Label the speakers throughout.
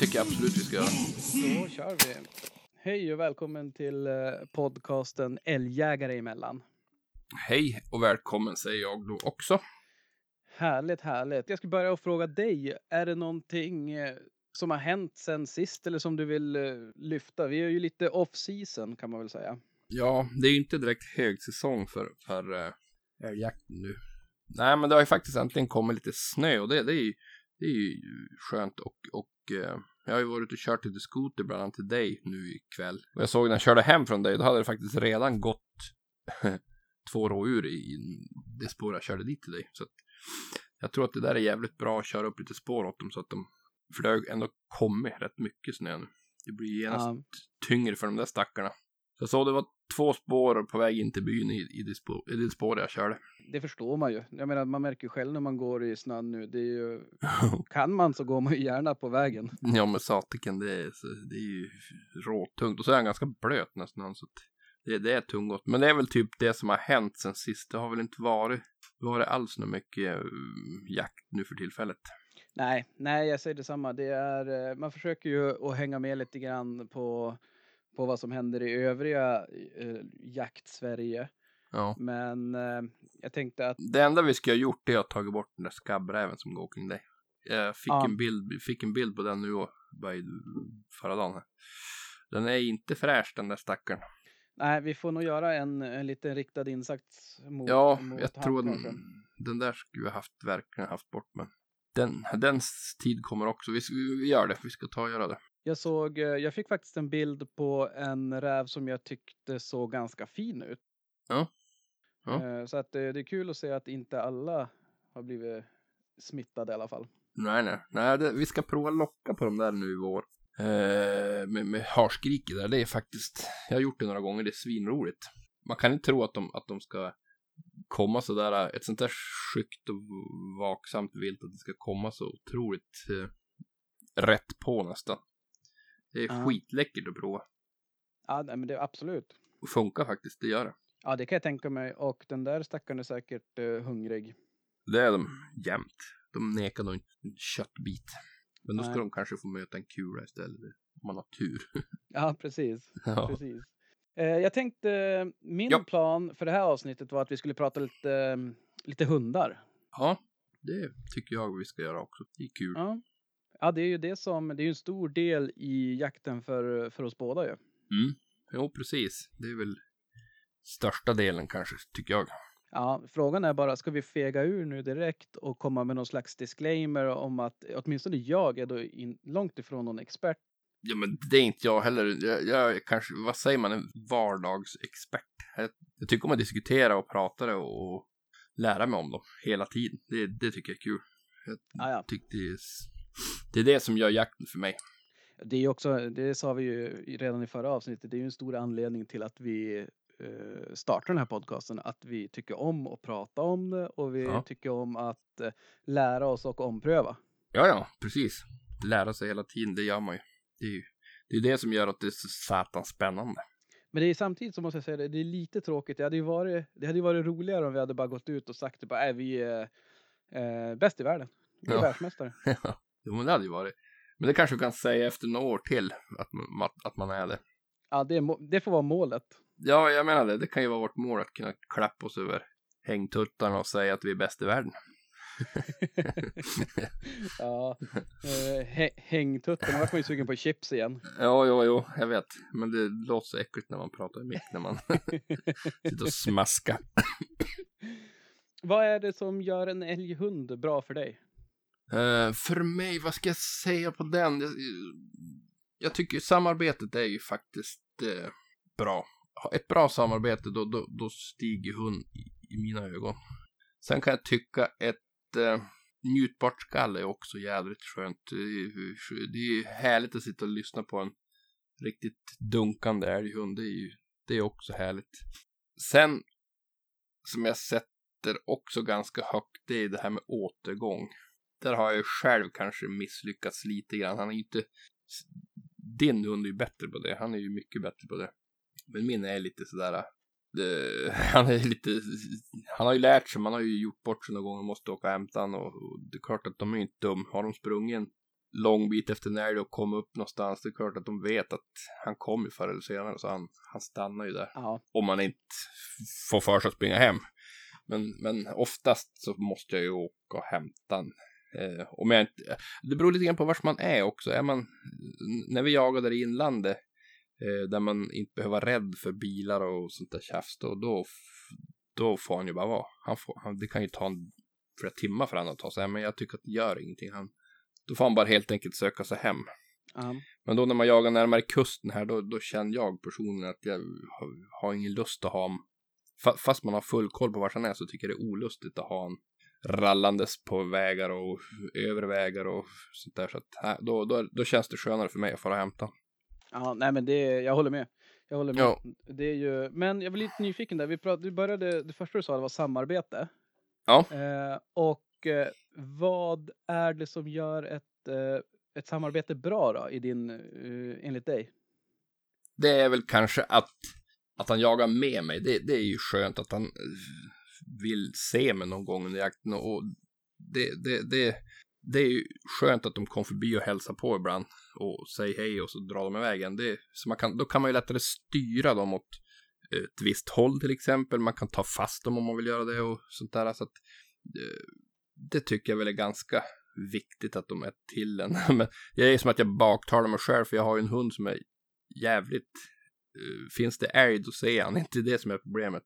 Speaker 1: tycker
Speaker 2: jag absolut vi ska göra.
Speaker 1: Då kör vi. Hej och välkommen till eh, podcasten Älgjägare emellan.
Speaker 2: Hej och välkommen säger jag då också.
Speaker 1: Härligt, härligt. Jag ska börja och fråga dig. Är det någonting eh, som har hänt sen sist eller som du vill eh, lyfta? Vi är ju lite off season kan man väl säga.
Speaker 2: Ja, det är ju inte direkt högsäsong för, för uh, älgjakten nu. Nej, men det har ju faktiskt äntligen kommit lite snö och det, det, är, ju, det är ju skönt och, och uh, jag har ju varit och kört lite skoter bland annat till dig nu ikväll. Och jag såg när jag körde hem från dig, då hade det faktiskt redan gått två rådjur i det spår jag körde dit till dig. Så att jag tror att det där är jävligt bra att köra upp lite spår åt dem så att de, för det har ju ändå kommit rätt mycket snö nu. Det blir genast
Speaker 1: Ja.
Speaker 2: tyngre för de där stackarna. Så jag såg det var två spår på väg in till byn i, i, det, spår, i det spår jag körde.
Speaker 1: Det förstår man ju. Jag menar, man märker ju själv när man går i snön nu. Det är ju, kan man så går man ju gärna på vägen.
Speaker 2: Ja men satiken det är, så, det är ju råtungt och så är han ganska blöt nästan så det, det är tungt. Men det är väl typ det som har hänt sen sist. Det har väl inte varit, varit alls något mycket uh, jakt nu för tillfället.
Speaker 1: Nej, nej, jag säger detsamma. Det är, eh, man försöker ju att hänga med lite grann på, på vad som händer i övriga eh, jakt-Sverige.
Speaker 2: Ja.
Speaker 1: Men eh, jag tänkte att,
Speaker 2: Det enda vi ska ha gjort är att ta bort den där skabbräven som går kring dig. Jag fick,
Speaker 1: Ja.
Speaker 2: en, bild, fick en bild på den nu och förra dagen. Här. Den är inte fräsch den där stackaren.
Speaker 1: nej, vi får nog göra en, en liten riktad insats mot,
Speaker 2: Ja,
Speaker 1: mot
Speaker 2: jag tror den,
Speaker 1: kanske.
Speaker 2: den där skulle vi haft, verkligen haft bort. Men den, dens tid kommer också. Vi, vi gör det, vi ska ta och göra det.
Speaker 1: Jag såg, eh, jag fick faktiskt en bild på en räv som jag tyckte såg ganska fin ut.
Speaker 2: Ja. Ja.
Speaker 1: Eh, Så att eh, det är kul att se att inte alla har blivit smittade i alla fall.
Speaker 2: Nej, nej, nej det, vi ska prova locka på dem där nu i vår. Eh, med, med harskriket där, det är faktiskt, jag har gjort det några gånger, det är svinroligt. Man kan inte tro att de, att de ska komma så där, ett sånt där skyggt och vaksamt vilt, att det ska komma så otroligt eh, rätt på nästan. Det är
Speaker 1: Ja.
Speaker 2: skitläckert att prova.
Speaker 1: Ja, nej, men det absolut.
Speaker 2: Och funkar faktiskt, det gör det.
Speaker 1: Ja, det kan jag tänka mig. Och den där stackaren är säkert eh, hungrig.
Speaker 2: Det är de jämt. De nekar nog inte en köttbit. Men då ska
Speaker 1: Nej.
Speaker 2: de kanske få möta en kula istället. Om man har tur.
Speaker 1: Ja, precis.
Speaker 2: ja.
Speaker 1: precis. Eh, jag tänkte, min
Speaker 2: Ja.
Speaker 1: plan för det här avsnittet var att vi skulle prata lite, lite hundar.
Speaker 2: ja, det tycker jag vi ska göra också. Det är kul.
Speaker 1: Ja. Ja, det är ju det som, det är ju en stor del i jakten för, för oss båda ju.
Speaker 2: Mm. Jo, precis. Det är väl största delen kanske, tycker jag.
Speaker 1: Ja, frågan är bara, ska vi fega ur nu direkt och komma med någon slags disclaimer om att åtminstone jag är då in, långt ifrån någon expert.
Speaker 2: Ja, men det är inte jag heller. Jag, jag kanske, vad säger man, en vardagsexpert. Jag, jag tycker om att diskutera och prata och, och lära mig om dem hela tiden. Det, det tycker jag är kul. Jag
Speaker 1: Ja, ja.
Speaker 2: tycker det är, det är det som gör jakten för mig.
Speaker 1: Det är också, det sa vi ju redan i förra avsnittet, det är ju en stor anledning till att vi eh, startar den här podcasten, att vi tycker om att prata om det och vi
Speaker 2: Ja.
Speaker 1: tycker om att eh, lära oss och ompröva.
Speaker 2: Ja, ja, precis. Lära sig hela tiden, det gör man ju. Det är ju det, är det som gör att det är så satans spännande.
Speaker 1: Men det är samtidigt som måste jag säga det, det är lite tråkigt. Det hade ju varit, det hade varit roligare om vi hade bara gått ut och sagt typ, äh, vi är eh, bäst i världen. Vi är
Speaker 2: Ja.
Speaker 1: världsmästare.
Speaker 2: Ja, jo, men det hade ju varit. Men det kanske vi kan säga efter några år till att man, att, man är det.
Speaker 1: Ja, det, är det får vara målet.
Speaker 2: Ja, jag menar det. Det kan ju vara vårt mål att kunna klappa oss över hängtuttarna och säga att vi är bäst i världen.
Speaker 1: ja, eh, hä- hängtutten, nu vart man ju sugen på chips igen.
Speaker 2: Ja, jo, jo, jag vet. Men det låter så äckligt när man pratar i mick, när man sitter och smaskar.
Speaker 1: Vad är det som gör en älghund bra för dig?
Speaker 2: Eh, för mig, vad ska jag säga på den? Jag, jag tycker samarbetet är ju faktiskt eh, bra. Ett bra samarbete, då, då, då stiger hund i, i mina ögon. Sen kan jag tycka ett eh, njutbart skall är också jädrigt skönt. Det är, ju- det är härligt att sitta och lyssna på en riktigt dunkande älghund. Det är ju det är också härligt. Sen, som jag sätter också ganska högt, det är det här med återgång där har jag ju själv kanske misslyckats lite grann. Han är ju inte... Din hund är ju bättre på det. Han är ju mycket bättre på det. Men min är lite sådär... det, han är lite, han har ju lärt sig, man har ju gjort bort sig någon gång och måste åka och hämta han och, det är klart att de är inte dum. Har de sprungit en lång bit efter älg och kommit upp någonstans, det är klart att de vet att han kommer förr eller senare så han, han stannar ju där.
Speaker 1: Ja.
Speaker 2: Om man inte får för sig att springa hem. Men, men oftast så måste jag ju åka och hämta han. Eh, om jag inte, det beror lite grann på vart man är också. Är man, när vi jagade där i inlandet eh, där man inte behöver vara rädd för bilar och sånt där tjafs, då, då, då får han ju bara vara. Han får, han, det kan ju ta en, flera timmar för honom att ta sig hem, men jag tycker att det gör ingenting. Han, då får han bara helt enkelt söka sig hem.
Speaker 1: Ja.
Speaker 2: Men då när man jagar närmare kusten här, då, då känner jag personligen att jag har, har ingen lust att ha honom. Fa- Fast man har full koll på vart han är så tycker jag det är olustigt att ha honom rallandes på vägar och över vägar och sånt där. Så att, äh, då, då, då känns det skönare för mig att få hämta.
Speaker 1: Ja, nej men det, jag håller med. Jag håller med.
Speaker 2: Ja.
Speaker 1: Det är ju, men jag var lite nyfiken där. Vi pratade, du började, det första du sa det var samarbete.
Speaker 2: Ja.
Speaker 1: Eh, och eh, vad är det som gör ett, eh, ett samarbete bra då, i din, eh, enligt dig?
Speaker 2: Det är väl kanske att, att han jagar med mig. Det, det är ju skönt att han eh, vill se mig någon gång under jakten. Och det, det, det, det är ju skönt att de kom förbi och hälsar på ibland. Och säger hej och så drar de iväg en. Det, så man kan, då kan man ju lättare styra dem åt ett visst håll till exempel. Man kan ta fast dem om man vill göra det och sånt där. Så att, eh, det tycker jag väl är ganska viktigt att de är till en. Men jag är som att jag baktalar mig själv för jag har ju en hund som är jävligt... Eh, finns det älg då ser han inte det som är problemet.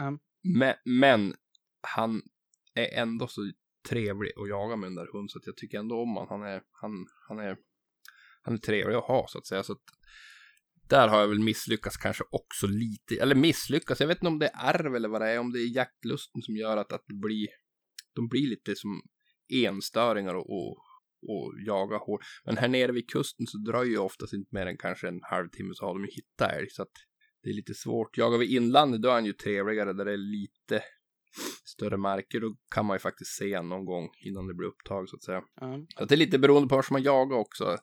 Speaker 1: Um,
Speaker 2: men, men han är ändå så trevlig att jaga med den där hunden så att jag tycker ändå om honom. Han är, han, han är, han är trevlig att ha så att säga. Så att där har jag väl misslyckats kanske också lite. Eller misslyckats, jag vet inte om det är arv eller vad det är. Om det är jaktlusten som gör att, att det blir, de blir lite som enstöringar och, och, och jaga hår. Men här nere vid kusten så dröjer ju oftast inte mer än kanske en halvtimme så har de ju hittat älg. Så att det är lite svårt. Jagar vi inlandet då är han ju trevligare där det är lite större marker. Då kan man ju faktiskt se någon gång innan det blir upptag så att säga.
Speaker 1: Ja.
Speaker 2: Så att det är lite beroende på var man jagar också.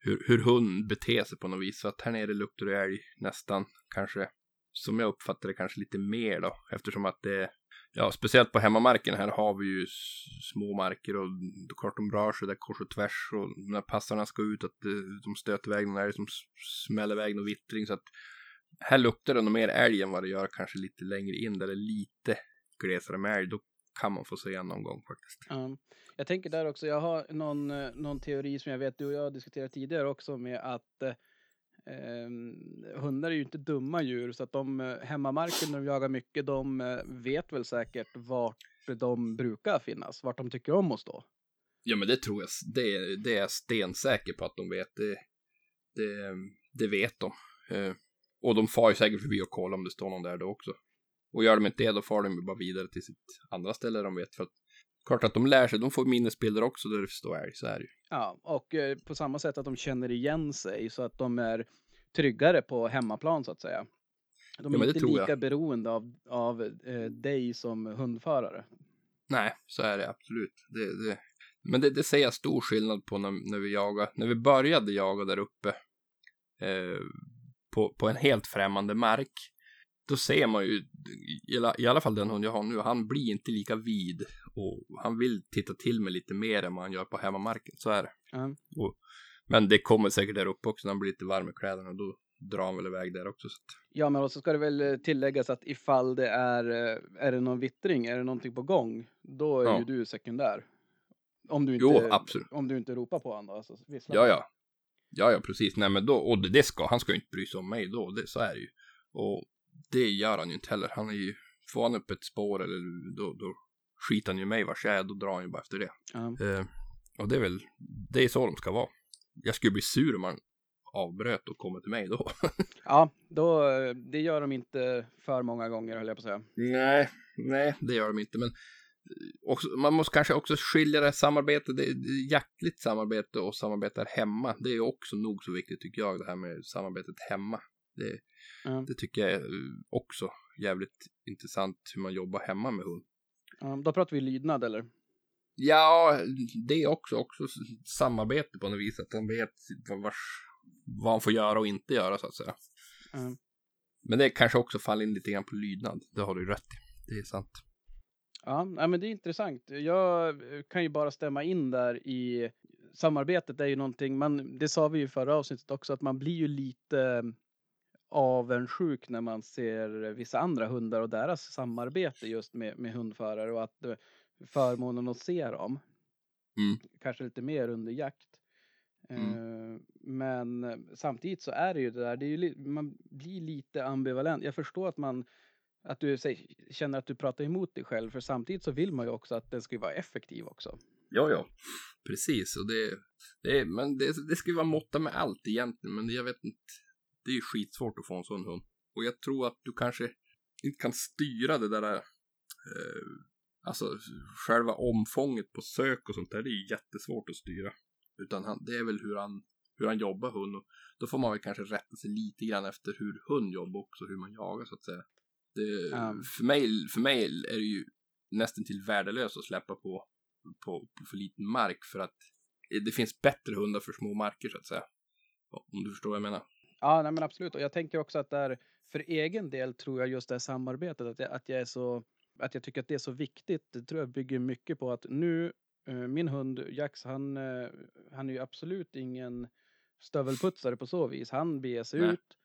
Speaker 2: Hur, hur hund beter sig på något vis. Så att här nere luktar det älg nästan kanske. Som jag uppfattar det kanske lite mer då. Eftersom att det Ja, speciellt på hemmamarken här har vi ju små marker och då klart de rör sig där kors och tvärs och när passarna ska ut att eh, de stöter iväg någon älg som smäller iväg någon vittring så att här luktar det nog mer älg än vad det gör kanske lite längre in där det är lite glesare med älg. Då kan man få se en någon gång faktiskt.
Speaker 1: Ja. Jag tänker där också, jag har någon, eh, någon teori som jag vet du och jag har diskuterat tidigare också med att eh, ehm, hundar är ju inte dumma djur så att de eh, hemmamarken när de jagar mycket de eh, vet väl säkert vart de brukar finnas, vart de tycker om att stå.
Speaker 2: Ja men det tror jag, det, det är jag stensäker på att de vet. Det, det, det vet de. Eh, och de far ju säkert förbi och kollar om det står någon där då också. Och gör de inte det då far de ju bara vidare till sitt andra ställe de vet. För att klart att de lär sig, de får minnesbilder också där det står älg, så är det ju.
Speaker 1: Ja, och eh, på samma sätt att de känner igen sig så att de är tryggare på hemmaplan så att säga. De
Speaker 2: Ja,
Speaker 1: är
Speaker 2: det
Speaker 1: inte
Speaker 2: tror jag.
Speaker 1: lika beroende av, av eh, dig som hundförare.
Speaker 2: Nej, så är det absolut. Det, det. Men det, det ser jag stor skillnad på när, när vi jagar. När vi började jaga där uppe eh, på, på en helt främmande mark. Då ser man ju, i alla, fall den hund jag har nu, han blir inte lika vid och han vill titta till mig lite mer än vad han gör på hemmamarken. Så är det.
Speaker 1: Ja.
Speaker 2: Och, men det kommer säkert där uppe också när han blir lite varm i kläderna. Då drar han väl iväg där också.
Speaker 1: Ja, men också ska det väl eh, tilläggas att ifall det är, eh, är det någon vittring, är det någonting på gång, då är
Speaker 2: Ja.
Speaker 1: ju du sekundär. Om du inte,
Speaker 2: Jo, absolut.
Speaker 1: Om du inte ropar på honom då, alltså.
Speaker 2: Ja, ja. Ja, ja, precis. Nej, men då, och det, ska, han ska ju inte bry sig om mig då, det, så är det ju. Och det gör han ju inte heller. Han är ju, får han upp ett spår eller då, då skiter han ju mig vars jag är, då drar han ju bara efter det.
Speaker 1: Ja.
Speaker 2: Eh, och det är väl, det är så de ska vara. Jag skulle bli sur om han avbröt och kommer till mig då.
Speaker 1: ja, då, eh, det gör de inte för många gånger höll jag på att säga.
Speaker 2: nej, nej, det gör de inte, men också, man måste kanske också skilja det här samarbetet, det, det jaktligt samarbete och samarbete hemma. Det är också nog så viktigt tycker jag, det här med samarbetet hemma. Det,
Speaker 1: Ja.
Speaker 2: det tycker jag är eh, också jävligt intressant hur man jobbar hemma med hund.
Speaker 1: Ja, då pratar vi lydnad eller?
Speaker 2: Ja, det är också, också samarbete på något vis, att han vet vars, vad han får göra och inte göra så att säga.
Speaker 1: Ja.
Speaker 2: Men det kanske också faller in lite grann på lydnad. Det har du rätt i. Det är sant.
Speaker 1: Ja, men det är intressant. Jag kan ju bara stämma in där i samarbetet är ju någonting, man, det sa vi ju i förra avsnittet också, att man blir ju lite avundsjuk när man ser vissa andra hundar och deras samarbete just med, med hundförare och att förmånen att se dem.
Speaker 2: Mm.
Speaker 1: Kanske lite mer under jakt.
Speaker 2: Mm.
Speaker 1: Eh, men samtidigt så är det ju det där, det är ju, man blir lite ambivalent. Jag förstår att man att du känner att du pratar emot dig själv, för samtidigt så vill man ju också att den ska vara effektiv också.
Speaker 2: Ja, ja, precis. Och det, det, men det, det ska ju vara måtta med allt egentligen, men jag vet inte. Det är ju skitsvårt att få en sån hund. Och jag tror att du kanske inte kan styra det där, eh, alltså själva omfånget på sök och sånt där, det är ju jättesvårt att styra. Utan han, det är väl hur han, hur han jobbar hund och då får man väl kanske rätta sig lite grann efter hur hund jobbar också, hur man jagar så att säga. Det,
Speaker 1: Ja.
Speaker 2: för, mig, för mig är det ju nästan till värdelöst att släppa på, på, på för liten mark för att det finns bättre hundar för små marker så att säga. Om du förstår vad jag menar.
Speaker 1: Ja, nej, men absolut. Och jag tänker också att där för egen del tror jag just det här samarbetet, att jag, att jag är så, att jag tycker att det är så viktigt. Det tror jag bygger mycket på att nu, eh, min hund Jax, han, eh, han är ju absolut ingen stövelputsare på så vis. Han beger sig
Speaker 2: Nej.
Speaker 1: ut.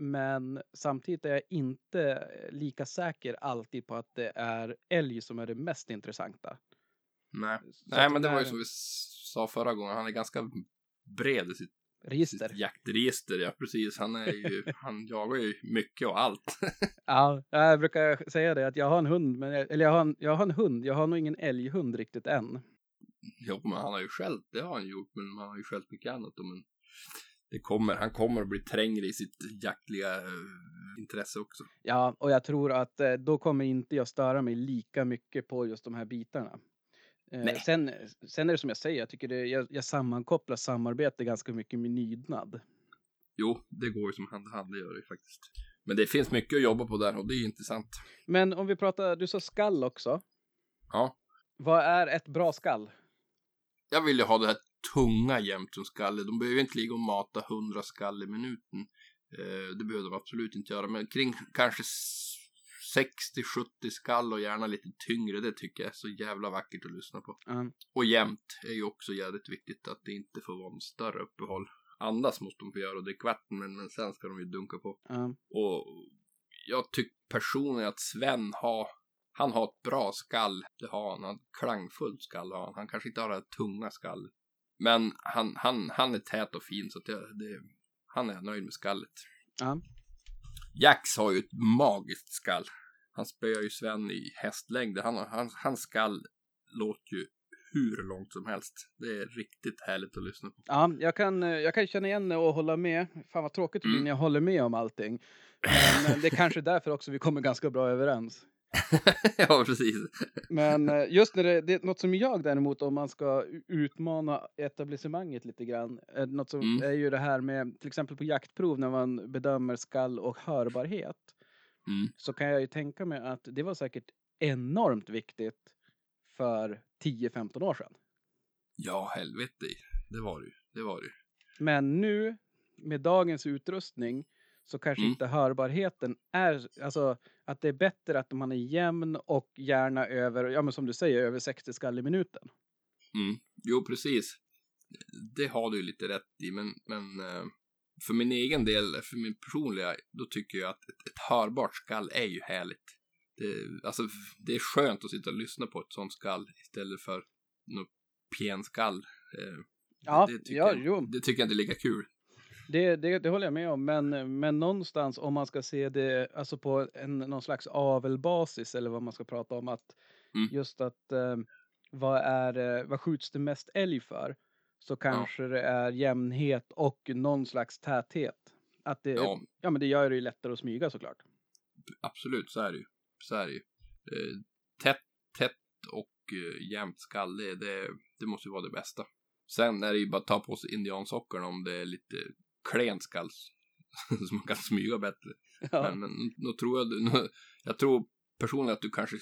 Speaker 1: Men samtidigt är jag inte lika säker alltid på att det är älg som är det mest intressanta.
Speaker 2: Nej, Nej men det var ju som vi sa förra gången, han är ganska bred i sitt,
Speaker 1: Register.
Speaker 2: sitt jaktregister. Ja, precis. Han är ju, han jagar ju mycket och allt.
Speaker 1: Ja, jag brukar säga det att jag har en hund, men eller jag har en, jag har en hund. Jag har nog ingen älghund riktigt än.
Speaker 2: Jo, men han har ju skällt, det har han gjort, men han har ju skällt mycket annat. Men det kommer, han kommer att bli trängre i sitt jaktliga eh, intresse också.
Speaker 1: Ja, och jag tror att eh, då kommer inte jag störa mig lika mycket på just de här bitarna. Eh,
Speaker 2: Nej.
Speaker 1: sen, sen är det som jag säger, jag tycker det, jag, jag sammankopplar samarbete ganska mycket med nydnad.
Speaker 2: Jo, det går ju som hand i hand, det gör det faktiskt. Men det finns mycket att jobba på där och det är intressant.
Speaker 1: Men om vi pratar, du sa skall också.
Speaker 2: Ja,
Speaker 1: Vad är ett bra skall?
Speaker 2: jag vill ju ha det här tunga jämt som skalle. De behöver inte ligga och mata 100 skall i minuten. Eh, det behöver de absolut inte göra, men kring kanske 60-70 skall och gärna lite tyngre, det tycker jag är så jävla vackert att lyssna på.
Speaker 1: Ja,
Speaker 2: Och jämt är ju också jävligt viktigt att det inte får vara en större uppehåll. Andas måste de få göra och dricka vatten, men, men sen ska de ju dunka på.
Speaker 1: ja,
Speaker 2: Och jag tycker personligen att Sven har, han har ett bra skall. Det har han, han klangfullt skall har han. Han kanske inte har det här tunga skall. Men han, han, han är tät och fin så att det, det, han är nöjd med skallet.
Speaker 1: ja.
Speaker 2: Jax har ju ett magiskt skall. Han spöar ju Sven i hästlängder. Han, han, hans skall låter ju hur långt som helst. Det är riktigt härligt att lyssna på.
Speaker 1: ja jag, kan, jag kan känna igen och hålla med. Fan vad tråkigt
Speaker 2: Mm.
Speaker 1: när jag håller med om allting. Men eh, det är kanske är därför också vi kommer ganska bra överens.
Speaker 2: ja, precis.
Speaker 1: Men eh, just när det, det är något som jag däremot om man ska utmana etablissemanget lite grann. eh, Något som
Speaker 2: Mm.
Speaker 1: är ju det här med till exempel på jaktprov när man bedömer skall och hörbarhet.
Speaker 2: Mm.
Speaker 1: Så kan jag ju tänka mig att det var säkert enormt viktigt för 10-15 år sedan.
Speaker 2: Ja, helvete. Det var det. Det var det.
Speaker 1: Men nu med dagens utrustning så kanske
Speaker 2: Mm.
Speaker 1: inte hörbarheten är, alltså att det är bättre att man är jämn och gärna över, ja men som du säger, över 60 skall i minuten.
Speaker 2: Mm. Jo, precis. Det har du lite rätt i, men, men eh, för min egen del, för min personliga, då tycker jag att ett, ett hörbart skall är ju härligt. Det, alltså, det är skönt att sitta och lyssna på ett sånt skall istället för något penskall. Eh,
Speaker 1: Ja,
Speaker 2: det, tycker
Speaker 1: ja,
Speaker 2: jag,
Speaker 1: jo.
Speaker 2: det tycker jag inte är lika kul.
Speaker 1: Det, det, det håller jag med om, men, men någonstans om man ska se det alltså på en, någon slags avelbasis eller vad man ska prata om att
Speaker 2: Mm.
Speaker 1: just att eh, vad är eh, vad skjuts det mest älg för? Så kanske det är jämnhet och någon slags täthet. Att det, ja.
Speaker 2: Ja.
Speaker 1: men det gör det ju lättare att smyga såklart.
Speaker 2: Absolut, så är det ju. Så är det ju. Eh, tätt, tätt och eh, jämnt skall, det, det, det måste ju vara det bästa. Sen är det ju bara att ta på sig indiansockorna om det är lite klen skall. så man kan smyga bättre.
Speaker 1: Ja.
Speaker 2: Men, men nu tror jag, nu, jag tror personligen att du kanske,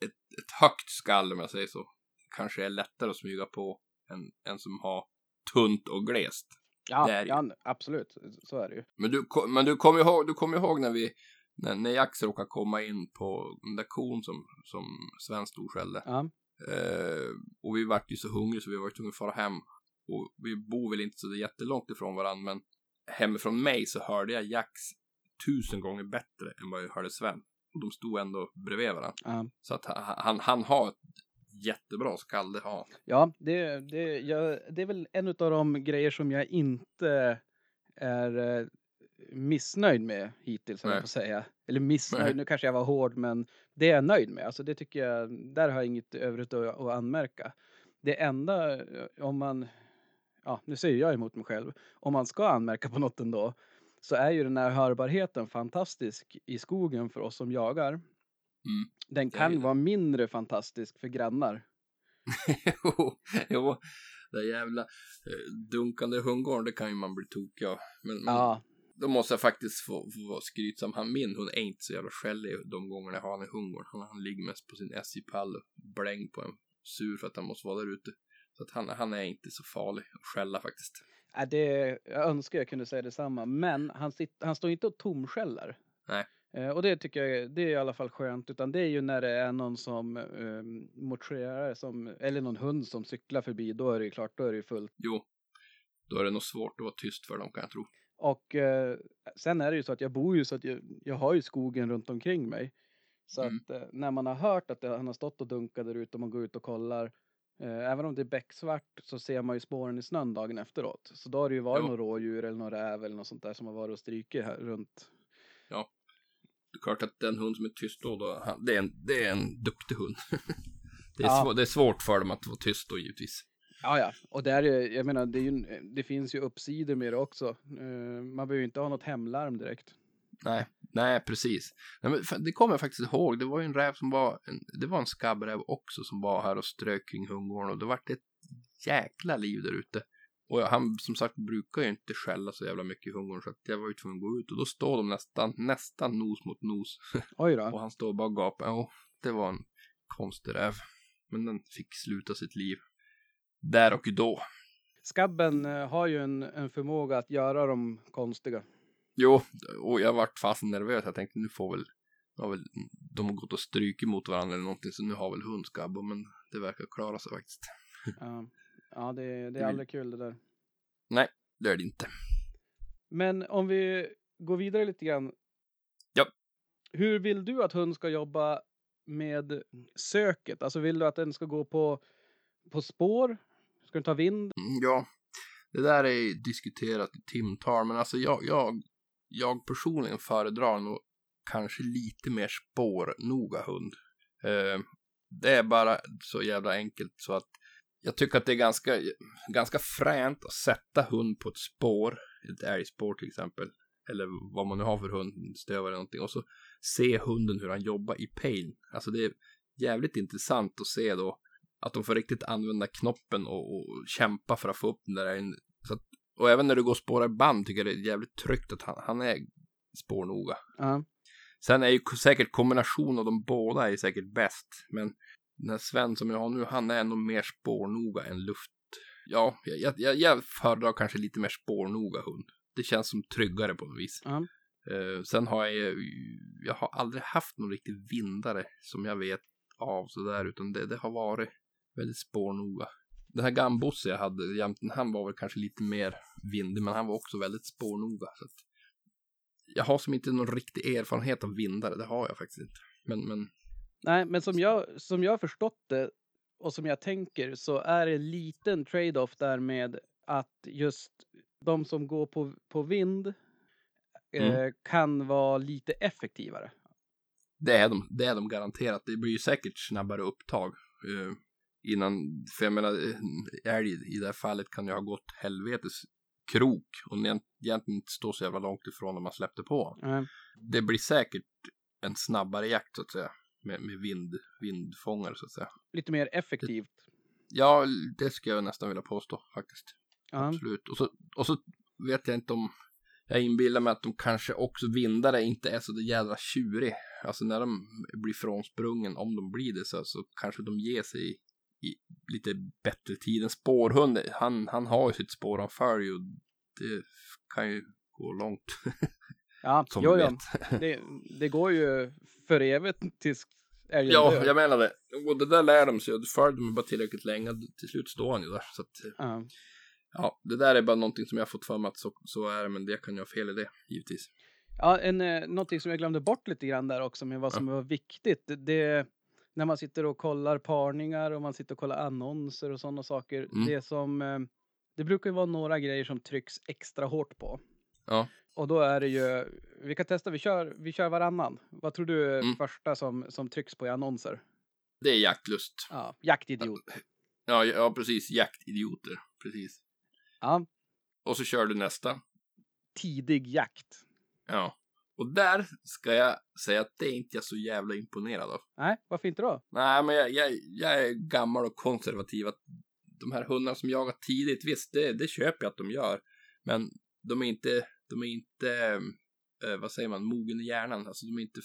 Speaker 2: ett, ett högt skall om jag säger så, kanske är lättare att smyga på än en som har tunt och glest.
Speaker 1: Ja, ja, absolut. Så är det ju.
Speaker 2: Men du, men du kommer ihåg, du kommer ihåg när vi, när, när Jax råkade komma in på den där kon som, som Sven storskällde.
Speaker 1: Ja.
Speaker 2: Eh, och vi vart ju så hungriga så vi var tvungna att fara hem. Och vi bor väl inte så jättelångt ifrån varandra, men hemifrån mig så hörde jag Jax tusen gånger bättre än vad jag hörde Sven. Och de stod ändå bredvid varandra.
Speaker 1: Ja.
Speaker 2: Så att han, han, har ett jättebra skall, det har.
Speaker 1: Ja, det, det, jag, det är väl en av de grejer som jag inte är eh, missnöjd med hittills, höll jag på att säga. Eller missnöjd,
Speaker 2: Nej.
Speaker 1: nu kanske jag var hård, men det är jag nöjd med. Alltså det tycker jag, där har jag inget övrigt att, att anmärka. Det enda, eh, om man, ja, nu säger jag emot mig själv, om man ska anmärka på något ändå, så är ju den här hörbarheten fantastisk i skogen för oss som jagar. Den
Speaker 2: det är
Speaker 1: kan vara mindre fantastisk för grannar.
Speaker 2: jo, jo, det jävla eh, dunkande hundgården, det kan ju man bli tokig av. Men, men
Speaker 1: Ja,
Speaker 2: då måste jag faktiskt få, få vara skrytsam. Han, min hund är inte så jävla skällig de gångerna jag har han i hundgården. Han, han ligger mest på sin SJ-pall och bläng på en sur för att han måste vara där ute. Så att han, han är inte så farlig att skälla faktiskt.
Speaker 1: Ja, det, jag önskar jag kunde säga detsamma, men han, sitter, han står inte och tomskällar.
Speaker 2: Nej.
Speaker 1: Eh, och det tycker jag det är i alla fall skönt, utan det är ju när det är någon som eh, motionerar, som, eller någon hund som cyklar förbi, då är det ju klart, då är det ju fullt.
Speaker 2: Jo, då är det nog svårt att vara tyst för dem kan jag tro.
Speaker 1: Och eh, sen är det ju så att jag bor ju så att jag, jag har ju skogen runt omkring mig. Så
Speaker 2: Mm.
Speaker 1: att eh, när man har hört att det, han har stått och dunkat där ute och man går ut och kollar, även om det är becksvart så ser man ju spåren i snön dagen efteråt. Så då har det ju varit
Speaker 2: Jo.
Speaker 1: något rådjur eller någon räv eller något sånt där som har varit och strykit här runt.
Speaker 2: Det är klart att den hund som är tyst då, då det, är en, det är en duktig hund. det, är
Speaker 1: Ja.
Speaker 2: svår, det är svårt för dem att vara tyst då givetvis.
Speaker 1: Ja, ja, och där är, jag menar, det, ju, det finns ju uppsidor med det också. Eh, man behöver ju inte ha något hemlarm direkt.
Speaker 2: Nej, nej precis. Nej, men det kommer jag faktiskt ihåg. Det var ju en räv som var, en, det var en skabbräv också som var här och strök kring hundgården och det vart ett jäkla liv där ute. Och han som sagt brukar ju inte skälla så jävla mycket i hundgården så att jag var ju tvungen att gå ut och då står de nästan, nästan nos mot nos.
Speaker 1: Oj då.
Speaker 2: Och han står bara och gapar. Ja, det var en konstig räv. Men den fick sluta sitt liv. Där och då.
Speaker 1: Skabben eh, har ju en, en förmåga att göra dem konstiga.
Speaker 2: Jo, och jag vart fast nervös. Jag tänkte nu får väl, har väl de har gått och strykit mot varandra eller någonting så nu har väl hund skabb. Men det verkar klara sig faktiskt.
Speaker 1: Ja, ja det, det är
Speaker 2: vill-
Speaker 1: aldrig kul det där.
Speaker 2: Det är det inte.
Speaker 1: Men om vi går vidare lite grann.
Speaker 2: Ja.
Speaker 1: Hur vill du att hund ska jobba med söket? Alltså vill du att den ska gå på, på spår? Ska den ta vind?
Speaker 2: Mm, Ja, det där är diskuterat i timtal, men alltså jag, jag, jag personligen föredrar nog kanske lite mer spårnoga hund. Eh, det är bara så jävla enkelt så att jag tycker att det är ganska, ganska fränt att sätta hund på ett spår, ett älgspår till exempel, eller vad man nu har för hund, stövare eller någonting, och så se hunden hur han jobbar i pain. Alltså det är jävligt intressant att se då att de får riktigt använda knoppen och, och kämpa för att få upp den där och även när du går och spårar band tycker jag det är jävligt tryggt att han, han är spårnoga.
Speaker 1: Ja.
Speaker 2: Sen är ju säkert kombination av de båda är säkert bäst. Men den här Sven som jag har nu, han är nog mer spårnoga än luft. Ja, jag, jag, jag föredrar kanske lite mer spårnoga hund. Det känns som tryggare på något vis.
Speaker 1: Ja.
Speaker 2: Eh, sen har jag jag har aldrig haft någon riktig vindare som jag vet av sådär, utan det, det har varit väldigt spårnoga. Den här Gambosse jag hade jämten, han var väl kanske lite mer vindig, men han var också väldigt spårnoga. Så att jag har som inte någon riktig erfarenhet av vindare, det har jag faktiskt inte. Men, men
Speaker 1: Nej, men som jag, som jag förstått det och som jag tänker så är det en liten trade-off där med att just de som går på, på vind eh,
Speaker 2: Mm.
Speaker 1: kan vara lite effektivare.
Speaker 2: det är de, det är de garanterat. Det blir ju säkert snabbare upptag. eh, innan, för jag menar, älg i det här fallet kan ju ha gått helvetes krok och egent- egentligen inte stå så jävla långt ifrån när man släppte på.
Speaker 1: Eh,
Speaker 2: Det blir säkert en snabbare jakt så att säga. Med, med vind, vindfångare så att säga.
Speaker 1: lite mer effektivt.
Speaker 2: Ja, det skulle jag nästan vilja påstå faktiskt.
Speaker 1: Ja.
Speaker 2: Absolut. Och så, och så vet jag inte om jag inbillar mig att de kanske också vindare inte är så jävla tjurig. Alltså när de blir frånsprungen, om de blir det så, så kanske de ger sig lite bättre tid. En spårhund, han, han har ju sitt spår, han följer ju det kan ju gå långt.
Speaker 1: Ja,
Speaker 2: som
Speaker 1: jo,
Speaker 2: vet.
Speaker 1: Det, det går ju för evigt tills älgen
Speaker 2: Ja,
Speaker 1: dör.
Speaker 2: jag menar det. Och det där lär de sig och följer de bara tillräckligt länge. Till slut står han ju där. Så att,
Speaker 1: Ja.
Speaker 2: ja, det där är bara någonting som jag fått för mig att så, så är det, men det kan jag ha fel i det, givetvis.
Speaker 1: Ja, en, eh, någonting som jag glömde bort lite grann där också med vad som var viktigt. Det, det när man sitter och kollar parningar och man sitter och kollar annonser och sådana saker.
Speaker 2: Mm.
Speaker 1: Det som, eh, det brukar ju vara några grejer som trycks extra hårt på.
Speaker 2: Ja.
Speaker 1: Och då är det ju, vi kan testa, vi kör, vi kör varannan. Vad tror du är
Speaker 2: Mm.
Speaker 1: första som, som trycks på i annonser?
Speaker 2: Det är jaktlust.
Speaker 1: Ja, jaktidiot.
Speaker 2: Ja, ja, precis. Jaktidioter. Precis.
Speaker 1: Ja,
Speaker 2: Och så kör du nästa.
Speaker 1: tidig jakt.
Speaker 2: Ja. Och där ska jag säga att det är inte jag så jävla imponerad av.
Speaker 1: Nej, varför inte då?
Speaker 2: Nej, men jag, jag, jag är gammal och konservativ. Att de här hundarna som jagar tidigt, visst, det, det köper jag att de gör. Men de är inte, de är inte, eh, vad säger man, mogen i hjärnan. Alltså de är inte,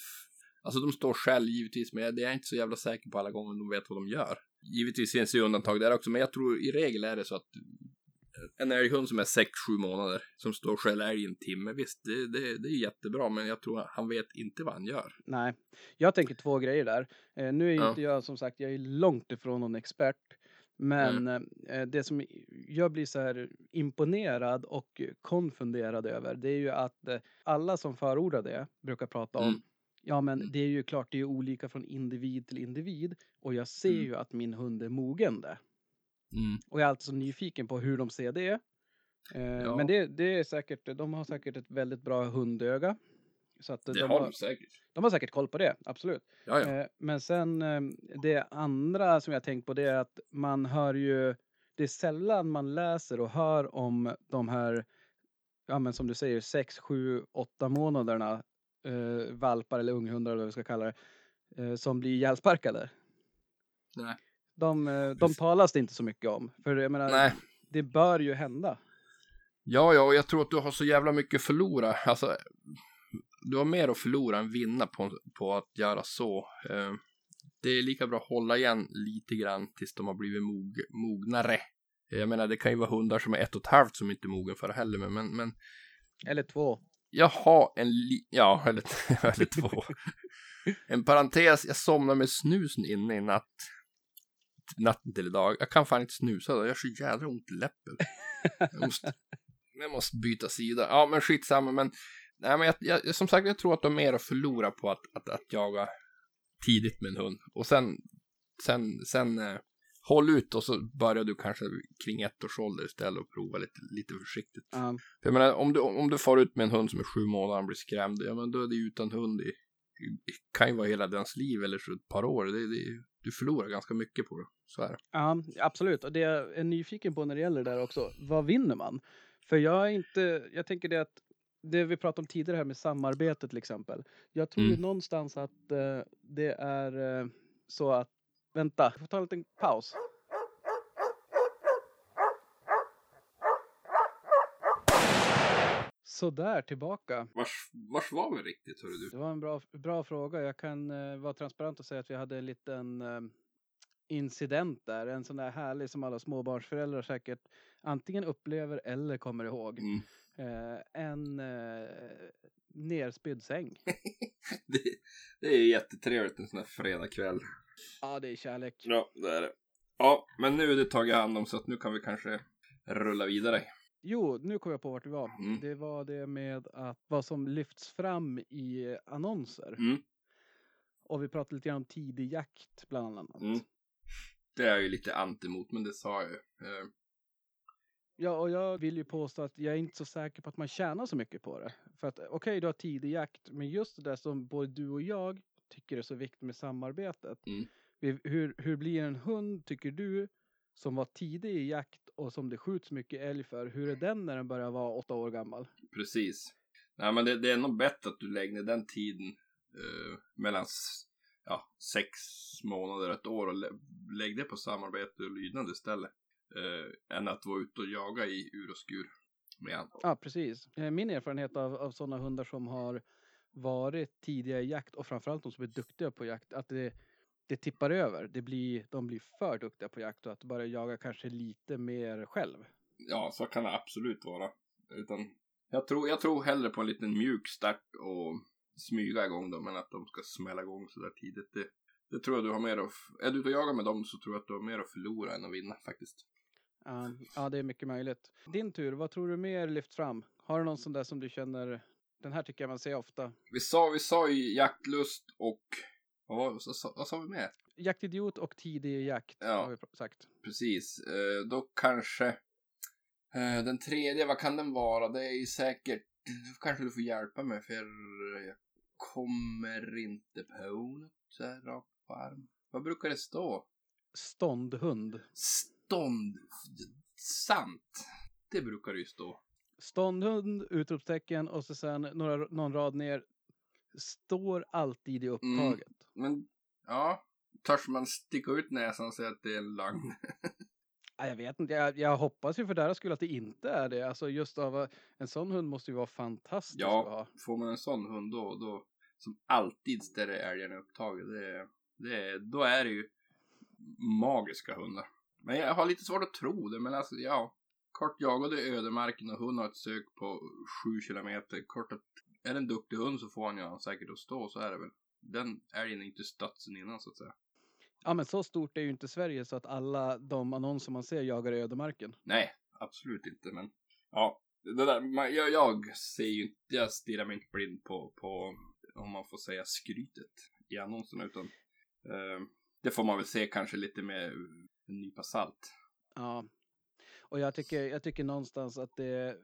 Speaker 2: alltså de står själv givetvis, men jag, jag är inte så jävla säker på alla gånger de vet vad de gör. Givetvis finns det undantag där också, men jag tror i regel är det så att en älghund som är 6-7 månader som står och skäller älg i en timme, visst, det, det, det är jättebra, men jag tror han vet inte vad han gör.
Speaker 1: Nej, jag tänker två grejer där. Eh, nu är ju
Speaker 2: Ja.
Speaker 1: inte jag som sagt, jag är långt ifrån någon expert. Men eh, det som jag blir så här imponerad och konfunderad över, det är ju att eh, alla som förordar det brukar prata om,
Speaker 2: Mm.
Speaker 1: ja men
Speaker 2: Mm.
Speaker 1: det är ju klart, det är olika från individ till individ och jag ser
Speaker 2: Mm.
Speaker 1: ju att min hund är mogen det.
Speaker 2: Mm.
Speaker 1: Och jag är alltid så nyfiken på hur de ser det. Eh,
Speaker 2: Ja.
Speaker 1: Men det, det är säkert, de har säkert ett väldigt bra hundöga. Så att
Speaker 2: Det
Speaker 1: de,
Speaker 2: har
Speaker 1: har,
Speaker 2: de säkert.
Speaker 1: de har säkert koll på det, absolut.
Speaker 2: Ja, ja.
Speaker 1: Eh, Men sen eh, det andra som jag tänkt på det är att man hör ju, det är sällan man läser och hör om de här, ja men som du säger, sex, sju, åtta månaderna eh, valpar eller unghundar eller vad vi ska kalla det, eh, som blir ihjälsparkade.
Speaker 2: Nej.
Speaker 1: De, eh, de talas det inte så mycket om. För jag menar,
Speaker 2: Nej.
Speaker 1: det bör ju hända.
Speaker 2: Ja, ja, och jag tror att du har så jävla mycket att förlora. Alltså, du har mer att förlora än vinna på, på att göra så. Eh, det är lika bra att hålla igen lite grann tills de har blivit mog, mognare. Jag menar, det kan ju vara hundar som är ett och ett halvt som inte är mogen för det heller, men, men,
Speaker 1: Eller två.
Speaker 2: jag har en li- ja, eller, eller två. en parentes, jag somnade med snusen inne i natt. Natten till idag. Jag kan fan inte snusa, jag har så jävla ont i läppen. Jag måste, jag måste byta sida. Ja, men skitsamma, men, nej, men jag, jag, som sagt, jag tror att de har mer att förlora på att, att, att jaga tidigt med en hund. Och sen, sen, sen eh, håll ut och så börjar du kanske kring ett års ålder istället och prova lite, lite försiktigt.
Speaker 1: Ja.
Speaker 2: För jag menar, om du, om du far ut med en hund som är sju månader och blir skrämd, ja men då är det utan hund i, i kan ju vara hela dens liv eller så ett par år. Det, det, du förlorar ganska mycket på det. Så är det.
Speaker 1: Ja, absolut. Och det jag är nyfiken på när det gäller det där också, vad vinner man? För jag är inte, jag tänker det att det vi pratade om tidigare här med samarbete till exempel. Jag tror ju
Speaker 2: Mm.
Speaker 1: någonstans att eh, det är eh, så att, vänta, jag får ta en liten paus. Sådär, tillbaka.
Speaker 2: Vars, vars var vi riktigt, hörru du?
Speaker 1: Det var en bra, bra fråga. Jag kan eh, vara transparent och säga att vi hade en liten eh, incident där. En sån där härlig som alla småbarnsföräldrar säkert antingen upplever eller kommer ihåg.
Speaker 2: Mm.
Speaker 1: Eh, en eh, nerspydd säng.
Speaker 2: Det, det är jättetrevligt en sån här fredagkväll.
Speaker 1: Ja, det är kärlek.
Speaker 2: Ja, det är det. Ja, men nu är det tagit hand om så att nu kan vi kanske rulla vidare.
Speaker 1: Jo, nu kom jag på vart vi var.
Speaker 2: Mm.
Speaker 1: Det var det med att vad som lyfts fram i annonser.
Speaker 2: Mm.
Speaker 1: Och vi pratade lite grann om tidig jakt bland annat.
Speaker 2: Mm. Det är jag ju lite anti mot, men det sa jag ju. Eh,
Speaker 1: Ja, och jag vill ju påstå att jag är inte så säker på att man tjänar så mycket på det. För att okej, du har tidig jakt, men just det där som både du och jag tycker är så viktigt med samarbetet.
Speaker 2: Mm.
Speaker 1: Hur, hur blir en hund, tycker du, som var tidig i jakt och som det skjuts mycket älg för, hur är den när den börjar vara åtta år gammal?
Speaker 2: Precis. Nej, men det, det är nog bättre att du lägger ner den tiden eh, mellan ja, sex månader och ett år och lä lägg det på samarbete och lydnad istället. Eh, än att vara ute och jaga i ur och skur med han.
Speaker 1: Ja, precis. Eh, Min erfarenhet av, av sådana hundar som har varit tidiga i jakt och framförallt de som är duktiga på jakt, att det, det tippar över. Det blir, de blir för duktiga på jakt och att börja jaga kanske lite mer själv.
Speaker 2: Ja, så kan det absolut vara. Utan jag tror, jag tror hellre på en liten mjuk start och smyga igång dem än att de ska smälla igång så där tidigt. Det, det tror jag du har mer att, är du ute och jagar med dem så tror jag att du har mer att förlora än att vinna faktiskt.
Speaker 1: Ja, ja, det är mycket möjligt. Din tur, vad tror du mer lyft fram? Har du någon sån där som du känner, den här tycker jag man ser ofta?
Speaker 2: Vi sa, vi sa ju jaktlust och, vad, vad, vad sa vi mer?
Speaker 1: Jaktidiot och tidig jakt
Speaker 2: Ja.
Speaker 1: har vi sagt.
Speaker 2: Precis, eh, då kanske eh, den tredje, vad kan den vara? Det är ju säkert, kanske du får hjälpa mig för jag kommer inte på något så här rakt på arm. Vad brukar det stå?
Speaker 1: Ståndhund.
Speaker 2: Stånd. Sant. Det brukar det ju stå.
Speaker 1: Ståndhund, utropstecken och så sen några, någon rad ner. Står alltid i upptaget.
Speaker 2: Men ja, törs man sticka ut näsan och säga att det är en lögn?
Speaker 1: Ja, jag vet inte, jag, jag hoppas ju för deras skull att det inte är det. Alltså just av att- en sån hund måste ju vara fantastisk
Speaker 2: Ja, får man en sån hund då, då som alltid ställer älgarna upptaget, det, det, då är det ju magiska hundar. Men jag har lite svårt att tro det, men alltså ja. Kort jagade ödemarken och hund har ett sök på sju kilometer. Kort att, är det en duktig hund så får han ju säkert att stå, så är det väl. Den älgen är inte stött sen innan så att säga.
Speaker 1: Ja men så stort är ju inte Sverige så att alla de annonser man ser jagar i ödemarken.
Speaker 2: Nej, absolut inte, men ja. Det där, man, jag, jag ser ju inte, jag stirrar mig inte blind på, på, om man får säga skrytet i annonserna, utan eh, det får man väl se kanske lite med en nypa salt.
Speaker 1: Ja. Och jag tycker, jag tycker någonstans att det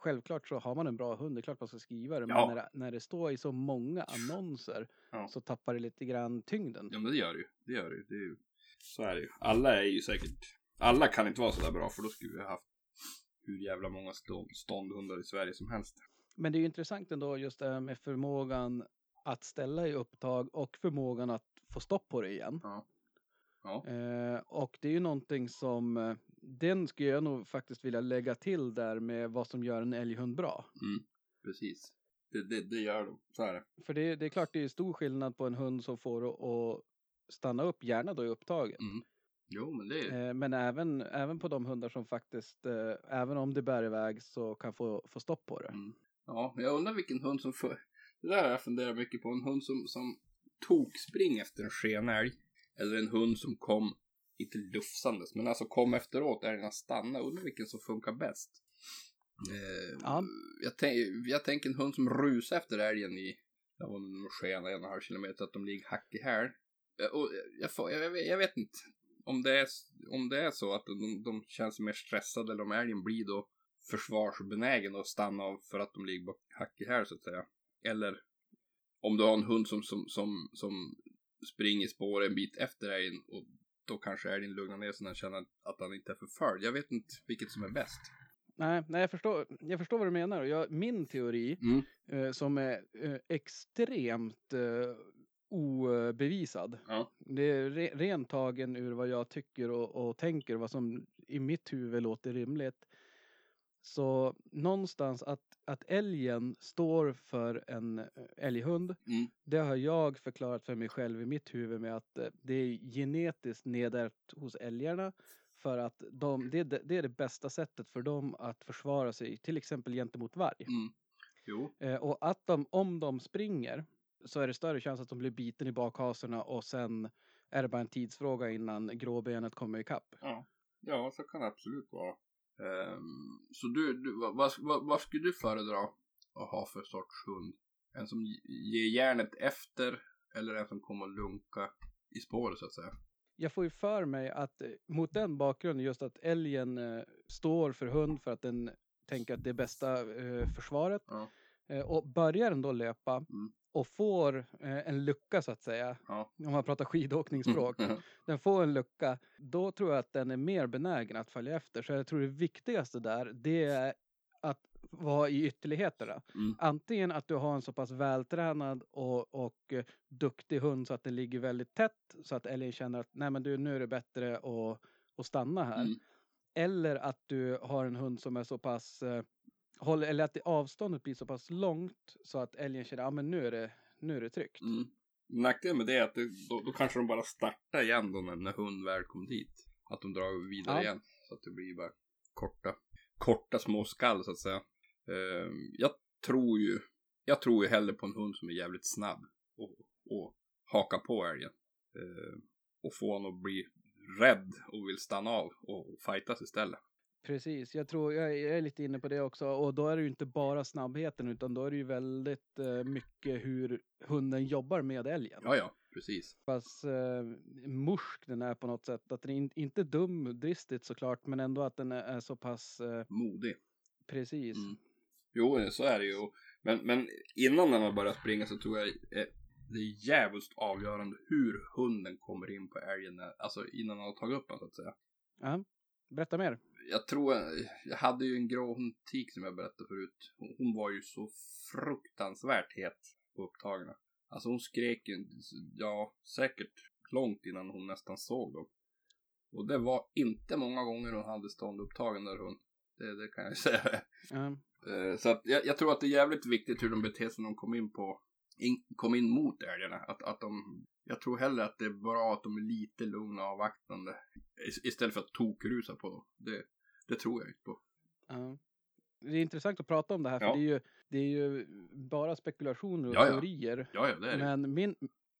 Speaker 1: Självklart så har man en bra hund, det är klart man ska skriva det.
Speaker 2: Ja.
Speaker 1: Men när, det- när det står i så många annonser
Speaker 2: Ja.
Speaker 1: så tappar det lite grann tyngden.
Speaker 2: Ja, men det gör det ju. Det gör det ju. Det är ju. Så är det ju. Alla är ju säkert, alla kan inte vara så där bra, för då skulle vi ha haft hur jävla många stånd, ståndhundar i Sverige som helst.
Speaker 1: Men det är ju intressant ändå just det här med förmågan att ställa i upptag och förmågan att få stopp på det igen.
Speaker 2: Ja. Ja.
Speaker 1: Eh, och det är ju någonting som, eh, den skulle jag nog faktiskt vilja lägga till där med vad som gör en älghund bra.
Speaker 2: Mm, precis. Det, det, det gör de. Så är det.
Speaker 1: För det, det är klart det är stor skillnad på en hund som får att- stanna upp, gärna då i upptaget.
Speaker 2: Mm. Jo, men det är...
Speaker 1: Eh, men även, även på de hundar som faktiskt, eh, även om det bär iväg så kan få, få stopp på det.
Speaker 2: Mm. Ja, jag undrar vilken hund som för... Det där har jag funderat mycket på. En hund som, som tokspring efter en skenälg. Eller en hund som kom, inte lufsandes, men alltså kom efteråt, älgarna stannade. Undrar vilken som funkar bäst. Eh,
Speaker 1: Ja.
Speaker 2: jag, tänk, jag tänker en hund som rusar efter älgen i, ja, om det är skena en och en halv kilometer, att de ligger hack i häl. Eh, Och jag, jag, vet- jag vet inte om det är, om det är så att de, de känns mer stressade eller om älgen blir då försvarsbenägen och stanna av för att de ligger hack i häl så att säga. Eller om du har en hund som, som, som, som springer spår en bit efter älgen och då kanske älgen lugnar ner sig när han känner att han inte är förföljd. Jag vet inte vilket som är bäst.
Speaker 1: Nej, nej jag, förstår, jag förstår vad du menar. Jag, min teori,
Speaker 2: Mm.
Speaker 1: eh, som är eh, extremt eh, obevisad.
Speaker 2: Ja.
Speaker 1: Det är re, rent tagen ur vad jag tycker och, och tänker, vad som i mitt huvud låter rimligt. Så någonstans att, att älgen står för en eh, älghund,
Speaker 2: Mm.
Speaker 1: det har jag förklarat för mig själv i mitt huvud med att eh, det är genetiskt nedärvt hos älgarna. För att de, det, det är det bästa sättet för dem att försvara sig, till exempel gentemot varg.
Speaker 2: Mm. Jo.
Speaker 1: Eh, och att de, om de springer, så är det större chans att de blir biten i bakhasorna och sen är det bara en tidsfråga innan gråbenet kommer ikapp.
Speaker 2: Ja. Ja, så kan det absolut vara. Ehm, så du, du vad, vad, vad, skulle du föredra att ha för sorts hund? En som ge- ger järnet efter eller en som kommer att lunka i spåret så att säga?
Speaker 1: Jag får ju för mig att eh, mot den bakgrunden just att älgen eh, står för hund för att den tänker att det är bästa eh, försvaret.
Speaker 2: Ja.
Speaker 1: Eh, och börjar den då löpa
Speaker 2: Mm.
Speaker 1: Och får eh, en lucka så att säga,
Speaker 2: Ja.
Speaker 1: om man pratar skidåkningsspråk. den får en lucka, då tror jag att den är mer benägen att följa efter. Så jag tror det viktigaste där, det är att vara i ytterligheterna.
Speaker 2: Mm.
Speaker 1: Antingen att du har en så pass vältränad och, och duktig hund så att den ligger väldigt tätt så att älgen känner att nej men du, nu är det bättre att, att stanna här.
Speaker 2: Mm.
Speaker 1: Eller att du har en hund som är så pass, eh, håller, eller att det avståndet blir så pass långt så att älgen känner att men nu är det, nu är det tryggt.
Speaker 2: Mm. Nackdelen med det är att det, då, då kanske de bara startar igen då när, när hund väl kom dit. Att de drar vidare
Speaker 1: Ja.
Speaker 2: igen. Så att det blir bara korta, korta små skall så att säga. Eh, jag tror ju, jag tror ju hellre på en hund som är jävligt snabb och, och haka på älgen. Eh, och få honom att bli rädd och vill stanna av och fightas istället.
Speaker 1: Precis, jag tror jag är lite inne på det också och då är det ju inte bara snabbheten utan då är det ju väldigt eh, mycket hur hunden jobbar med älgen.
Speaker 2: Ja, ja, precis.
Speaker 1: Fast eh, morsk den är på något sätt, att den är inte dum dristigt såklart men ändå att den är, så pass eh,
Speaker 2: modig.
Speaker 1: Precis.
Speaker 2: Mm. Jo, så är det ju. Men, men innan den har börjat springa så tror jag eh, det är jävligt avgörande hur hunden kommer in på älgen, alltså innan han har tagit upp den så att säga.
Speaker 1: Ja, berätta mer.
Speaker 2: Jag tror, jag hade ju en grå tik som jag berättade förut. Hon var ju så fruktansvärt het på upptagna. Alltså hon skrek ju, ja säkert långt innan hon nästan såg dem. Och det var inte många gånger hon hade stånd upptagen där hon. Det, det kan jag säga. Mm. Så att jag, jag, tror att det är jävligt viktigt hur de beter sig när de kom in på in, kom in mot älgarna. Att, att de, jag tror hellre att det är bra att de är lite lugna och avvaktande. Istället för att tokrusa på dem. Det, det tror jag inte på.
Speaker 1: Ja. Det är intressant att prata om det här för
Speaker 2: ja.
Speaker 1: det, är ju, det är ju bara spekulationer och
Speaker 2: ja,
Speaker 1: teorier. Men min,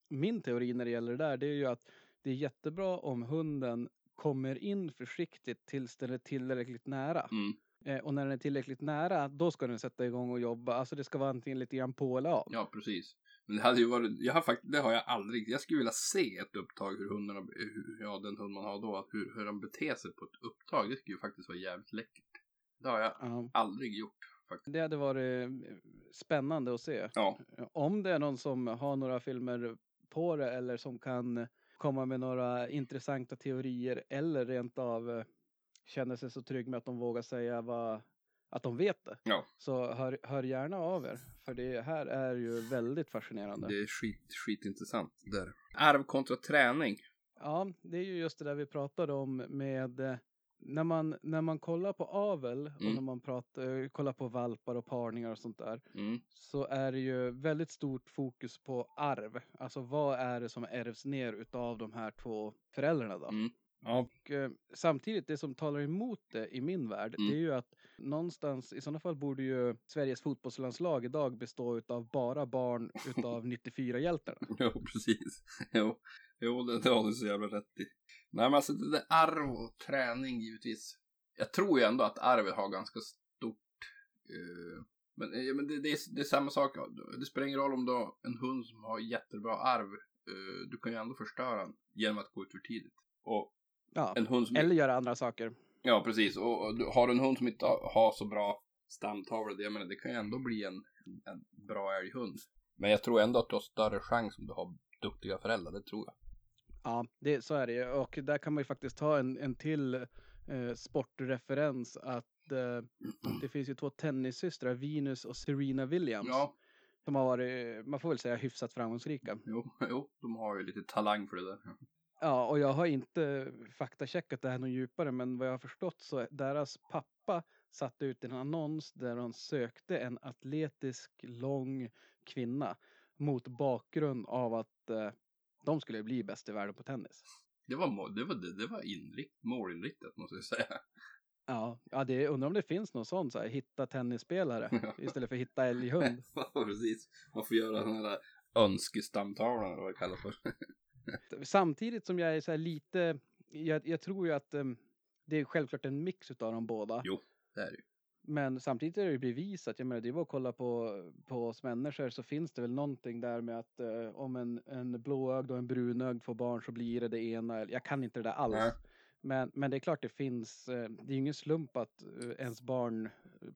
Speaker 1: min teori när det gäller det där det är ju att det är jättebra om hunden kommer in försiktigt tills den är tillräckligt nära.
Speaker 2: Mm.
Speaker 1: Eh, och när den är tillräckligt nära, då ska den sätta igång och jobba. Alltså det ska vara antingen lite grann på eller av.
Speaker 2: Ja, precis. Men det hade ju varit, jag har faktiskt, det har jag aldrig, jag skulle vilja se ett upptag hur hundarna, hur, ja den hund man har då, hur, hur de beter sig på ett upptag. Det skulle ju faktiskt vara jävligt läckert. Det har jag ja. aldrig gjort. Faktiskt.
Speaker 1: Det hade varit eh, spännande att se.
Speaker 2: Ja.
Speaker 1: Om det är någon som har några filmer på det eller som kan komma med några intressanta teorier eller rent av eh, känner sig så trygg med att de vågar säga vad, att de vet det.
Speaker 2: Ja.
Speaker 1: Så hör, hör gärna av er. För det här är ju väldigt fascinerande.
Speaker 2: Det är skit, skitintressant. Där. Arv kontra träning.
Speaker 1: Ja, det är ju just det där vi pratade om med eh, när man, när man kollar på avel och
Speaker 2: Mm.
Speaker 1: när man pratar, kollar på valpar och parningar och sånt där.
Speaker 2: Mm.
Speaker 1: Så är det ju väldigt stort fokus på arv. Alltså vad är det som ärvs ner utav de här två föräldrarna då?
Speaker 2: Mm. Ja.
Speaker 1: Och eh, samtidigt, det som talar emot det i min värld,
Speaker 2: Mm.
Speaker 1: det är ju att någonstans, i sådana fall borde ju Sveriges fotbollslandslag idag bestå utav bara barn utav 94-hjältarna.
Speaker 2: Jo, precis. Jo, jo det, det har du så jävla rätt i. Nej, men alltså det där arv och träning givetvis. Jag tror ju ändå att arvet har ganska stort. Eh, men eh, men det, det, är, det är samma sak. Det spelar ingen roll om du har en hund som har jättebra arv. Eh, du kan ju ändå förstöra den genom att gå ut för tidigt. Och
Speaker 1: Ja,
Speaker 2: en hund som
Speaker 1: eller göra andra saker.
Speaker 2: Ja, precis. Och, och har du en hund som inte har så bra stamtavla, det, menar, det kan ju ändå bli en, en bra älghund. Men jag tror ändå att du har större chans om du har duktiga föräldrar, det tror jag.
Speaker 1: Ja, det, så är det ju. Och där kan man ju faktiskt ta en, en till eh, sportreferens att eh, det finns ju två tennissystrar, Venus och Serena Williams.
Speaker 2: Ja,
Speaker 1: Som har varit, man får väl säga hyfsat framgångsrika.
Speaker 2: jo, jo, de har ju lite talang för det där.
Speaker 1: Ja, och jag har inte faktacheckat det här något djupare, men vad jag har förstått så deras pappa satte ut en annons där de sökte en atletisk, lång kvinna mot bakgrund av att eh, de skulle bli bäst i världen på tennis.
Speaker 2: Det var, det var, det, var inrikt, målinriktat måste jag säga.
Speaker 1: Ja, ja det, undrar om det finns någon sån så här, hitta tennisspelare istället för hitta älghund.
Speaker 2: Ja, precis. Man får göra den här önskestamtavlan eller vad det kallas för.
Speaker 1: Samtidigt som jag är så här lite, jag, jag tror ju att um, det är självklart en mix utav de båda.
Speaker 2: Jo, det är det ju.
Speaker 1: Men samtidigt är det ju bevisat, jag menar det var att kolla på, på oss människor så finns det väl någonting där med att eh, om en, en blåögd och en brunögd får barn så blir det det ena. Jag kan inte det där alls.
Speaker 2: Nej.
Speaker 1: Men, men det är klart det finns, eh, det är ju ingen slump att eh, ens barn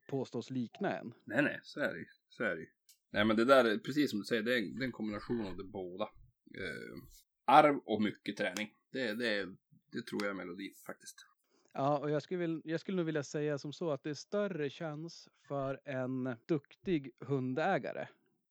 Speaker 1: påstås likna en.
Speaker 2: Nej, nej, så är det ju. Så är det. Nej, men det där är precis som du säger, det är, en- det är en kombination av det båda. Arv och mycket träning. Det, det, det tror jag är melodi faktiskt.
Speaker 1: Ja, och jag skulle, väl, jag skulle nog vilja säga som så att det är större chans för en duktig hundägare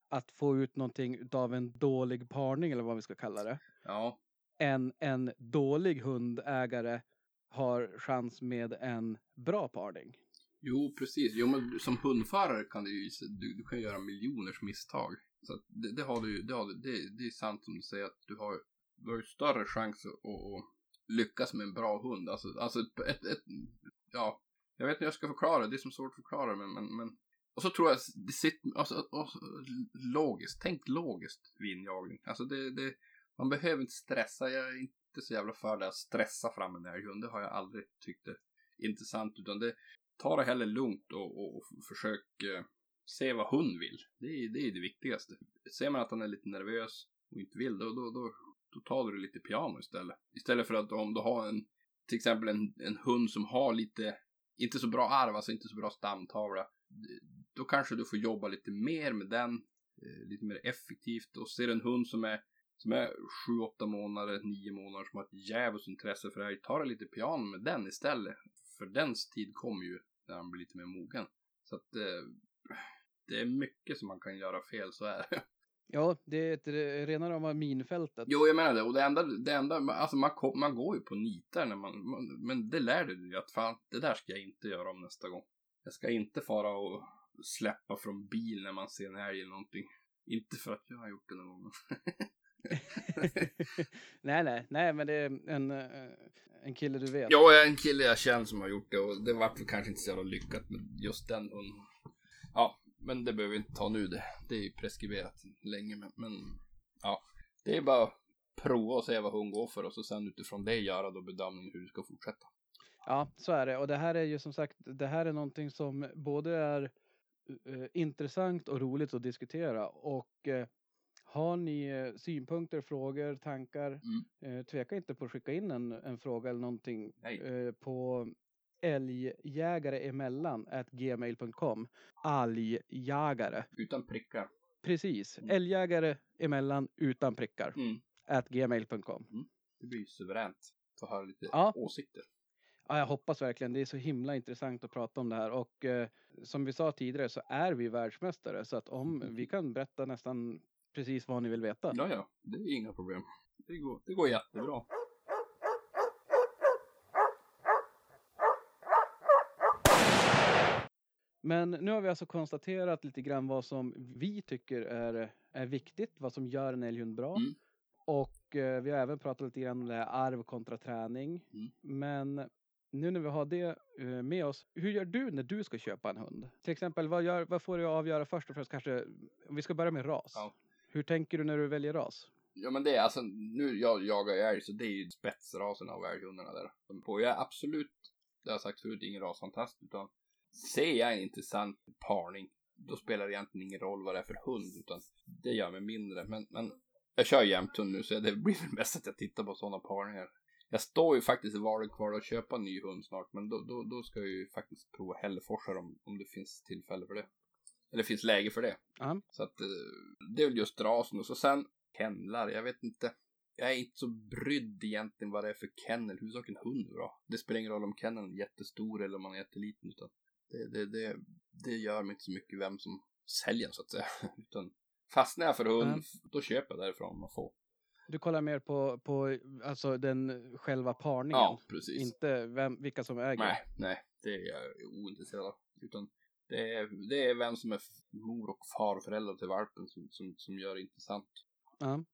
Speaker 1: att få ut någonting utav en dålig parning eller vad vi ska kalla det.
Speaker 2: Ja,
Speaker 1: än en dålig hundägare har chans med en bra parning.
Speaker 2: jo precis. Jo, men som hundförare kan du ju, du, du kan göra miljoners misstag. Så det, det har du det, har du, det, det är sant som du säger att du har, du har ju större chans att, lyckas med en bra hund. Alltså, alltså ett, ett, ett, ja, Jag vet inte hur jag ska förklara, det är som svårt att förklara men, men, men och så tror jag, det sitter, alltså, alltså, logiskt, tänk logiskt vid injagning. Alltså det, det, man behöver inte stressa, jag är inte så jävla för det att stressa fram en älghund, det har jag aldrig tyckt är intressant, utan det, ta det hellre lugnt och, och, och försök eh, se vad hon vill. Det är, det är det viktigaste. Ser man att han är lite nervös och inte vill, då, då, då, då tar du lite piano istället. Istället för att om du har en, till exempel en, en hund som har lite, inte så bra arv, alltså inte så bra stamtavla, då kanske du får jobba lite mer med den, eh, lite mer effektivt. Och ser en hund som är, som är 7-8 månader, 9 månader, som har ett djävulskt intresse för älg, ta det lite piano med den istället. För dens tid kommer ju när han blir lite mer mogen. Så att eh, det är mycket som man kan göra fel, så är det.
Speaker 1: Ja, det är ett rena rama minfältet.
Speaker 2: Jo, jag menar det. Och det enda, det enda alltså man, man går ju på nitar när man, man men det lär du dig att fan, det där ska jag inte göra om nästa gång. Jag ska inte fara och släppa från bil när man ser en älg eller någonting. Inte för att jag har gjort det någon gång.
Speaker 1: nej, nej, nej, men det är en, eh, en kille du vet.
Speaker 2: Ja, en kille jag känner som har gjort det och det var kanske inte så jävla lyckat med just den hunden. Ja, men det behöver vi inte ta nu det. Det är ju preskriberat länge, men, men ja, det är bara att prova och se vad hon går för och så sen utifrån det göra då bedömning hur du ska fortsätta.
Speaker 1: Ja, så är det och det här är ju som sagt, det här är någonting som både är uh, intressant och roligt att diskutera och uh, har ni uh, synpunkter, frågor, tankar, mm. tveka inte på att skicka in en, en fråga eller någonting på älgjägare emellan at gmail.com. Algjägare.
Speaker 2: Utan prickar.
Speaker 1: Precis. Mm. Älgjägare emellan utan prickar. Mm. At gmail.com. Mm.
Speaker 2: Det blir ju suveränt. Få höra lite ja. åsikter.
Speaker 1: Ja, jag hoppas verkligen. Det är så himla intressant att prata om det här och eh, som vi sa tidigare så är vi världsmästare så att om mm. vi kan berätta nästan precis vad ni vill veta.
Speaker 2: Ja, ja, det är inga problem. Det går, det går jättebra.
Speaker 1: Men nu har vi alltså konstaterat lite grann vad som vi tycker är, är viktigt, vad som gör en älghund bra. Mm. Och eh, vi har även pratat lite grann om det här arv kontra träning. Mm. Men nu när vi har det eh, med oss, hur gör du när du ska köpa en hund? Till exempel, vad, gör, vad får du avgöra först och främst kanske, om vi ska börja med ras. Ja. Hur tänker du när du väljer ras?
Speaker 2: Ja men det är alltså, nu jag jagar älg så det är ju spetsrasen av älghundarna där. De på. Jag är absolut, det har jag sagt förut, ingen rasfantast utan ser jag en intressant parning då spelar det egentligen ingen roll vad det är för hund utan det gör mig mindre. Men, men jag kör jämthund nu så det blir väl mest att jag tittar på sådana parningar. Jag står ju faktiskt i valet kvar att köpa en ny hund snart men då, då, då ska jag ju faktiskt prova Hälleforsar om, om det finns tillfälle för det. Eller finns läge för det.
Speaker 1: Uh-huh.
Speaker 2: Så att eh, det är väl just rasen och så sen kennlar, jag vet inte. Jag är inte så brydd egentligen vad det är för kennel, huvudsaken hund är bra. Det spelar ingen roll om kenneln är jättestor eller om man är jätteliten utan det, det, det, det gör mig inte så mycket vem som säljer så att säga. Utan fastnar jag för hund, mm. då köper jag därifrån man får.
Speaker 1: Du kollar mer på, på alltså den själva parningen?
Speaker 2: Ja, precis.
Speaker 1: Inte vem, vilka som äger?
Speaker 2: Nej, nej, det är jag ointresserad av. Utan det är, det är vem som är mor och farföräldrar till valpen som, som, som gör det intressant.
Speaker 1: Ja,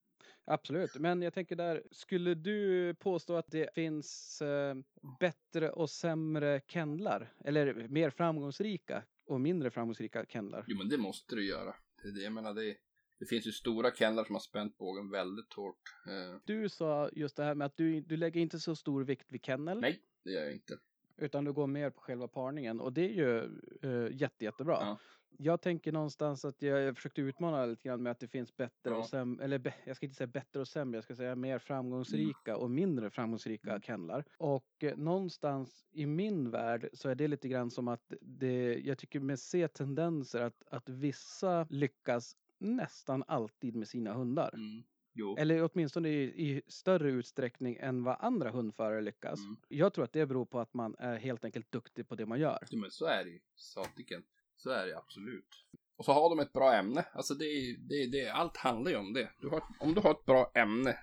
Speaker 1: absolut. Men jag tänker där, skulle du påstå att det finns eh, bättre och sämre kennlar? Eller mer framgångsrika och mindre framgångsrika kennlar?
Speaker 2: Jo, men det måste du göra. Det, det, jag menar, det, det finns ju stora kennlar som har spänt bågen väldigt hårt. Eh.
Speaker 1: Du sa just det här med att du, du lägger inte så stor vikt vid kennel.
Speaker 2: Nej, det gör jag inte.
Speaker 1: Utan du går mer på själva parningen och det är ju uh, jätte, jättebra. Ja. Jag tänker någonstans att jag, jag försökte utmana lite grann med att det finns bättre ja. och sämre, eller be, jag ska inte säga bättre och sämre, jag ska säga mer framgångsrika mm. och mindre framgångsrika mm. kennlar. Och eh, någonstans i min värld så är det lite grann som att det, jag tycker mig se tendenser att, att vissa lyckas nästan alltid med sina hundar. Mm.
Speaker 2: Jo.
Speaker 1: Eller åtminstone i, i, större utsträckning än vad andra hundförare lyckas. Mm. Jag tror att det beror på att man är helt enkelt duktig på det man gör.
Speaker 2: Ja, men så är det ju. Satiken. Så är det absolut. Och så har de ett bra ämne. Alltså det, det, det, allt handlar ju om det. Du har, om du har ett bra ämne,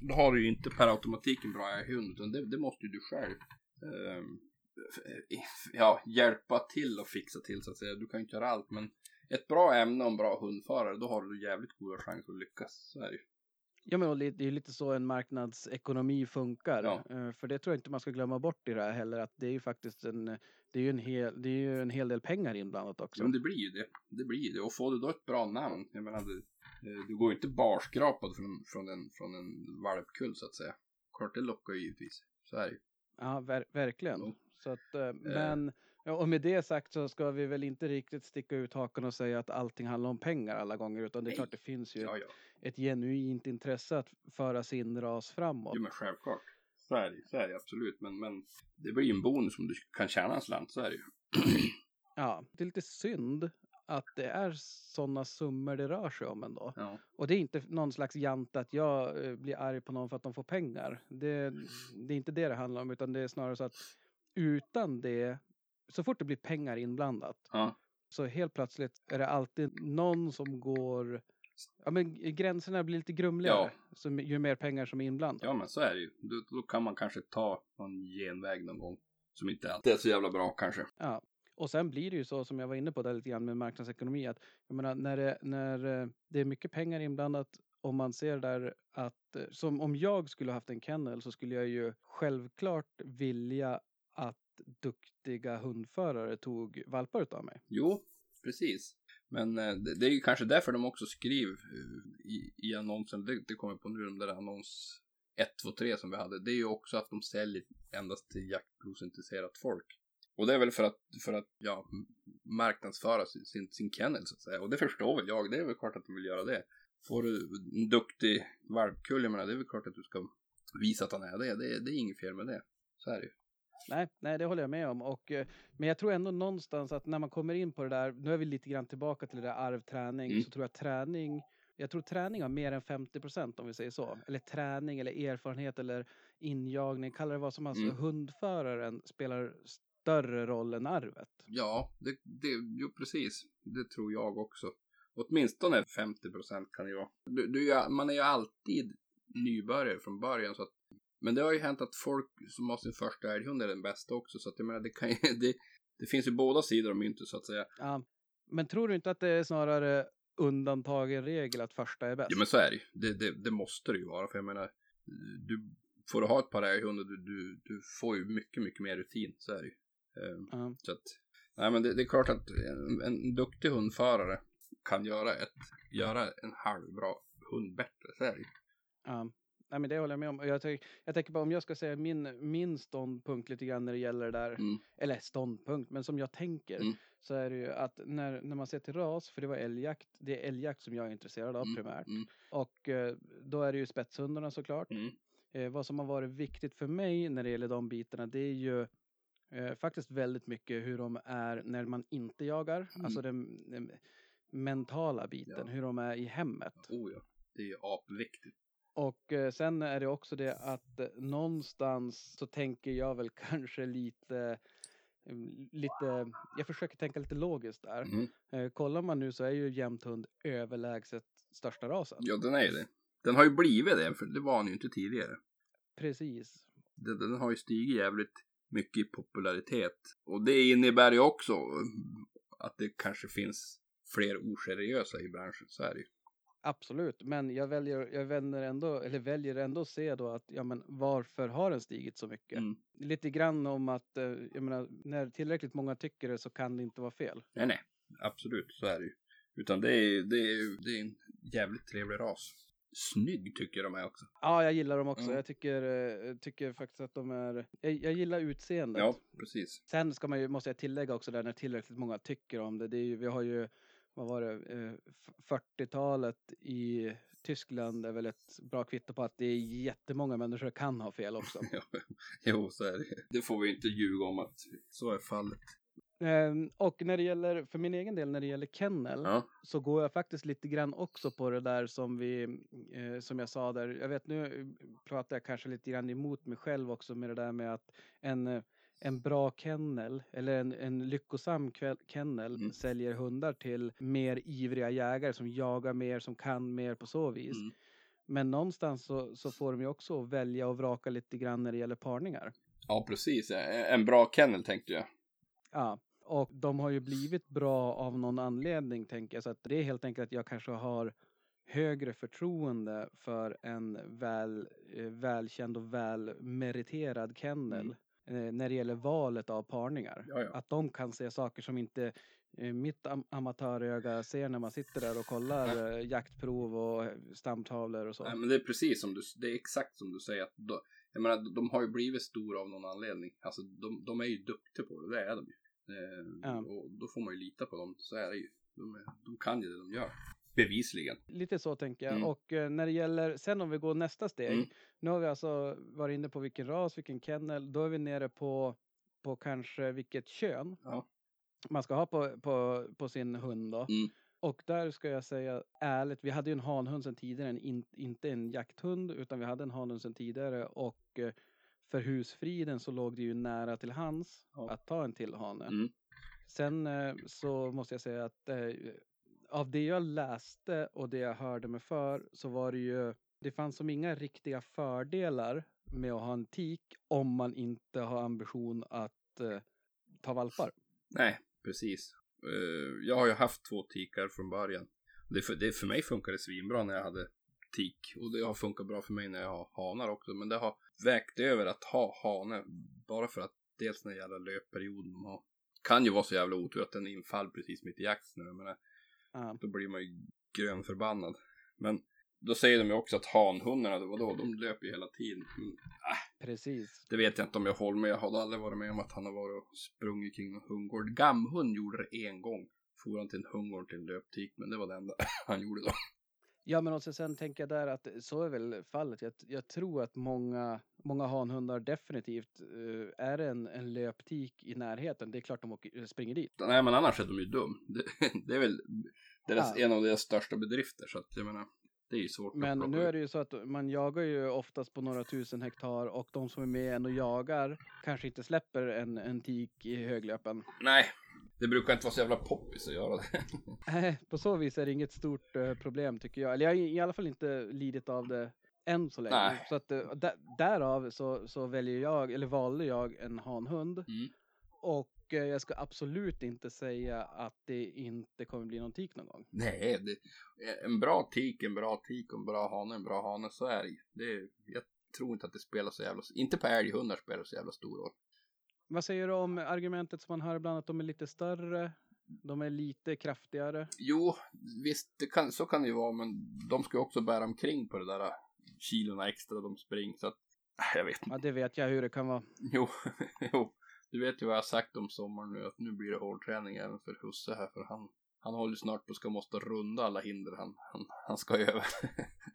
Speaker 2: då har du ju inte per automatik en bra hund, utan det, det måste ju du själv eh, ja, hjälpa till och fixa till så att säga. Du kan ju inte göra allt, men ett bra ämne och en bra hundförare, då har du jävligt goda chanser att lyckas. Så är det ju.
Speaker 1: Ja, men det är ju lite så en marknadsekonomi funkar. Ja. Eh, för det tror jag inte man ska glömma bort i det här heller, att det är ju faktiskt en, det är ju en hel, det är ju en hel del pengar inblandat också.
Speaker 2: Men det blir ju det. Det blir det. Och får du då ett bra namn, jag menar, du, eh, du går ju inte barskrapad från, från, en, från en valpkull så att säga. Klart det lockar ju givetvis. Så är det ju.
Speaker 1: Ja, ver verkligen.
Speaker 2: Jo.
Speaker 1: Så att, eh, men, ja, och med det sagt så ska vi väl inte riktigt sticka ut hakan och säga att allting handlar om pengar alla gånger, utan det är
Speaker 2: Nej.
Speaker 1: klart det finns ju
Speaker 2: Ja, ja.
Speaker 1: ett genuint intresse att föra sin ras framåt.
Speaker 2: Jo, men självklart. Så är det, så är det absolut. Men, men det blir ju en bonus om du kan tjäna en slant, så är det ju.
Speaker 1: Ja, det är lite synd att det är sådana summor det rör sig om ändå.
Speaker 2: Ja.
Speaker 1: Och det är inte någon slags jant att jag eh, blir arg på någon för att de får pengar. Det, det är inte det det handlar om, utan det är snarare så att utan det, så fort det blir pengar inblandat,
Speaker 2: Ja.
Speaker 1: så helt plötsligt är det alltid någon som går, ja men gränserna blir lite grumligare,
Speaker 2: Ja.
Speaker 1: så ju mer pengar som är inblandat.
Speaker 2: ja, men så är det ju. Då, då kan man kanske ta någon genväg någon gång. Som inte alltid är så jävla bra kanske.
Speaker 1: Ja, och sen blir det ju så som jag var inne på där lite grann med marknadsekonomi att jag menar när det, när eh, det är mycket pengar inblandat och man ser där att eh, som om jag skulle haft en kennel så skulle jag ju självklart vilja att duktiga hundförare tog valpar utav mig.
Speaker 2: Jo, precis. Men eh, det, är ju kanske därför de också skriver eh, i, i annonsen, det, det kommer jag på nu, de där annons 1, 2, 3 som vi hade. Det är ju också att de säljer endast till jaktblodsintresserat folk. Och det är väl för att, för att ja, marknadsföra sin, sin, sin kennel så att säga. Och det förstår väl jag, det är väl klart att de vill göra det. Får du en duktig valpkull, jag menar, det är väl klart att du ska visa att han är det. Det, det är inget fel med det. Så är det ju.
Speaker 1: Nej, nej, det håller jag med om. Och, eh, men jag tror ändå någonstans att när man kommer in på det där, nu är vi lite grann tillbaka till det där arvträning,
Speaker 2: Mm.
Speaker 1: så tror jag träning, jag tror träning har mer än 50 procent om vi säger så. Eller träning eller erfarenhet eller injagning, kalla det vad som helst.
Speaker 2: Mm.
Speaker 1: Hundföraren spelar större roll än arvet.
Speaker 2: Ja, det, det, jo precis. Det tror jag också. Åtminstone 50 procent kan det ju vara. Du, du, man är ju alltid nybörjare från början. Så att, men det har ju hänt att folk som har sin första älghund är den bästa också. Så att jag menar, det, kan ju, det, det finns ju båda sidor av myntet så att säga.
Speaker 1: Ja, men tror du inte att det är snarare undantagen regel att första är bäst?
Speaker 2: Ja men så är det ju. Det, det, det måste det ju vara. För jag menar, du får du ha ett par älghundar, du, du, du får ju mycket, mycket mer rutin. Så är det ju.
Speaker 1: Ja.
Speaker 2: Så att, nej men det, det är klart att en, en duktig hundförare kan göra, ett, göra en halvbra hund bättre, så är det ju.
Speaker 1: Ja, nej, men det håller jag med om. Jag, tänk, jag tänker på om jag ska säga min, min ståndpunkt lite grann när det gäller det där,
Speaker 2: Mm.
Speaker 1: eller ståndpunkt, men som jag tänker
Speaker 2: Mm.
Speaker 1: så är det ju att när, när man ser till ras, för det var älgjakt, det är älgjakt som jag är intresserad av
Speaker 2: Mm,
Speaker 1: primärt.
Speaker 2: mm.
Speaker 1: Och eh, då är det ju spetshundarna såklart.
Speaker 2: Mm.
Speaker 1: Eh, vad som har varit viktigt för mig när det gäller de bitarna, det är ju eh, faktiskt väldigt mycket hur de är när man inte jagar,
Speaker 2: Mm.
Speaker 1: alltså den, den mentala biten,
Speaker 2: Ja.
Speaker 1: hur de är i hemmet.
Speaker 2: Oh ja, det är ju apviktigt.
Speaker 1: Och eh, sen är det också det att eh, någonstans så tänker jag väl kanske lite, mm, lite, jag försöker tänka lite logiskt där.
Speaker 2: Mm.
Speaker 1: Eh, kollar man nu så är ju jämthund överlägset största rasen.
Speaker 2: Ja, den är ju det. Den har ju blivit det, för det var den ju inte tidigare.
Speaker 1: Precis.
Speaker 2: Den, den har ju stigit jävligt mycket i popularitet. Och det innebär ju också mm, att det kanske finns fler oseriösa i branschen, så är det ju.
Speaker 1: Absolut, men jag väljer, jag vänder ändå, eller väljer ändå att se då att, ja men varför har den stigit så mycket?
Speaker 2: Mm.
Speaker 1: Lite grann om att, eh, jag menar, när tillräckligt många tycker det så kan det inte vara fel.
Speaker 2: Nej, nej. Absolut, så är det ju. Utan det är, det är, det är en jävligt trevlig ras. Snygg tycker de är också.
Speaker 1: Ja, jag gillar dem också.
Speaker 2: Mm.
Speaker 1: Jag tycker, eh, tycker faktiskt att de är, jag, jag gillar utseendet.
Speaker 2: Ja, precis.
Speaker 1: Sen ska man ju, måste jag tillägga också där när tillräckligt många tycker om det. det är ju, vi har ju, vad var det, eh, f- 40-talet i Tyskland är väl ett bra kvitto på att det är jättemånga människor kan ha fel också.
Speaker 2: jo, så är det. Det får vi inte ljuga om att så är fallet.
Speaker 1: Ehm, och när det gäller, för min egen del, när det gäller kennel,
Speaker 2: Ja,
Speaker 1: så går jag faktiskt lite grann också på det där som vi, eh, som jag sa där. Jag vet nu eh, pratar jag kanske lite grann emot mig själv också med det där med att en, eh, en bra kennel eller en, en lyckosam kennel
Speaker 2: Mm.
Speaker 1: säljer hundar till mer ivriga jägare som jagar mer, som kan mer på så vis.
Speaker 2: Mm.
Speaker 1: Men någonstans så, så får de ju också välja och vraka lite grann när det gäller parningar.
Speaker 2: ja precis. En bra kennel tänkte jag.
Speaker 1: Ja, och de har ju blivit bra av någon anledning tänker jag. Så att det är helt enkelt att jag kanske har högre förtroende för en väl, eh, välkänd och välmeriterad kennel
Speaker 2: Mm.
Speaker 1: Eh, när det gäller valet av parningar.
Speaker 2: Ja, ja.
Speaker 1: Att de kan se saker som inte eh, mitt am amatöröga ser när man sitter där och kollar eh, jaktprov och stamtavlor och så.
Speaker 2: Nej, men det är precis som du, det är exakt som du säger. Att då, jag menar, de har ju blivit stora av någon anledning. Alltså de, de är ju duktiga på det, det är de ju. Eh,
Speaker 1: Ja.
Speaker 2: Och då får man ju lita på dem, så är det ju. De, är, de kan ju det de gör. Bevisligen.
Speaker 1: Lite så tänker jag.
Speaker 2: Mm.
Speaker 1: Och eh, när det gäller, sen om vi går nästa steg.
Speaker 2: Mm.
Speaker 1: Nu har vi alltså varit inne på vilken ras, vilken kennel. Då är vi nere på, på kanske vilket kön
Speaker 2: Ja.
Speaker 1: man ska ha på, på, på sin hund då.
Speaker 2: Mm.
Speaker 1: Och där ska jag säga ärligt, vi hade ju en hanhund sedan tidigare, en, in, inte en jakthund, utan vi hade en hanhund sedan tidigare. Och eh, för husfriden så låg det ju nära till hands
Speaker 2: Ja.
Speaker 1: att ta en till hane.
Speaker 2: Mm.
Speaker 1: Sen eh, så måste jag säga att av det jag läste och det jag hörde mig för så var det ju, det fanns som inga riktiga fördelar med att ha en tik om man inte har ambition att eh, ta valpar.
Speaker 2: Nej, precis. Uh, jag har ju haft två tikar från början. Det för, det för mig funkade det svinbra när jag hade tik. Och det har funkat bra för mig när jag har hanar också. Men det har vägt över att ha hane. Bara för att dels den jävla löpperioden de har. Kan ju vara så jävla otur att den infall precis mitt i jaktsnö. Men eh,
Speaker 1: Ja,
Speaker 2: då blir man ju grönförbannad. Men då säger de ju också att hanhundarna, det var då, de löper ju hela tiden. Men
Speaker 1: precis.
Speaker 2: det vet jag inte om jag håller med. Jag har aldrig varit med om att han har varit och sprungit kring en hundgård. Gamhund gjorde det en gång. For han till en hundgård till en löptik, men det var det enda han gjorde då.
Speaker 1: Ja, men också sen tänker jag där att så är väl fallet. Jag, jag tror att många, många hanhundar definitivt eh, är en, en löptik i närheten. Det är klart de åker, springer dit.
Speaker 2: Nej, men annars är de ju dum. Det, det är väl deras,
Speaker 1: Ja.
Speaker 2: en av deras största bedrifter, så att jag menar, det är ju svårt
Speaker 1: Men nu är det ju så att man jagar ju oftast på några tusen hektar och de som är med en och jagar kanske inte släpper en, en tik i höglöpen.
Speaker 2: Nej, det brukar inte vara så jävla poppis att göra det.
Speaker 1: Nej, på så vis är det inget stort eh, problem tycker jag. Eller jag har i alla fall inte lidit av det än så länge.
Speaker 2: Nej.
Speaker 1: Så att eh, där, därav så, så väljer jag, eller valde jag en hanhund.
Speaker 2: Mm.
Speaker 1: Och eh, jag ska absolut inte säga att det inte kommer bli någon tik någon gång.
Speaker 2: Nej, det, en bra tik, en bra tik och en bra hane, en bra hane, så är det det. Jag tror inte att det spelar så jävla, inte på älghundar spelar det så jävla stor roll.
Speaker 1: Vad säger du om argumentet som man hör ibland att de är lite större? De är lite kraftigare.
Speaker 2: Jo, visst, kan, så kan det ju vara, men de ska ju också bära omkring på det där kilorna extra de springer, så att, äh, jag vet inte.
Speaker 1: Ja, det vet jag hur det kan vara.
Speaker 2: Jo, jo, du vet ju vad jag har sagt om sommaren nu, att nu blir det hårdträning även för husse här, för han, han håller snart på att ska måste runda alla hinder han, han, han ska över.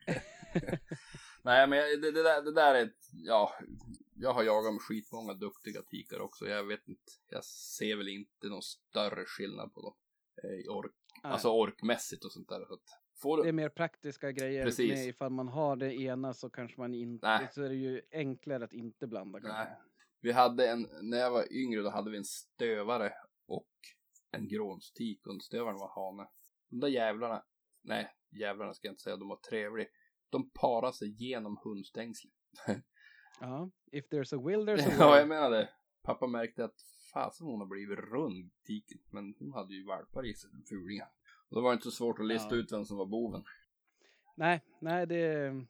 Speaker 2: Nej, men det, det, där, det där är ja, jag har jagat med skitmånga duktiga tikar också. Jag vet inte, jag ser väl inte någon större skillnad på dem. eh, I ork,
Speaker 1: Nej.
Speaker 2: alltså orkmässigt och sånt där. Så får
Speaker 1: Det
Speaker 2: du,
Speaker 1: är mer praktiska grejer
Speaker 2: Precis.
Speaker 1: med ifall man har det ena så kanske man inte,
Speaker 2: Nej.
Speaker 1: så är det ju enklare att inte blanda.
Speaker 2: Nej. Vi hade en, när jag var yngre då hade vi en stövare och en grånstik och stövaren var hane. De där jävlarna, nej jävlarna ska jag inte säga, de var trevliga. De parade sig genom hundstängslet.
Speaker 1: Ja, if there's a will there's a
Speaker 2: ja,
Speaker 1: way.
Speaker 2: jag menar det. Pappa märkte att fasen hon har blivit rund tiken. Men hon hade ju valpar i sig, den fulingen. Och då var det inte så svårt att lista
Speaker 1: Ja.
Speaker 2: ut vem som var boven.
Speaker 1: Nej, nej det är,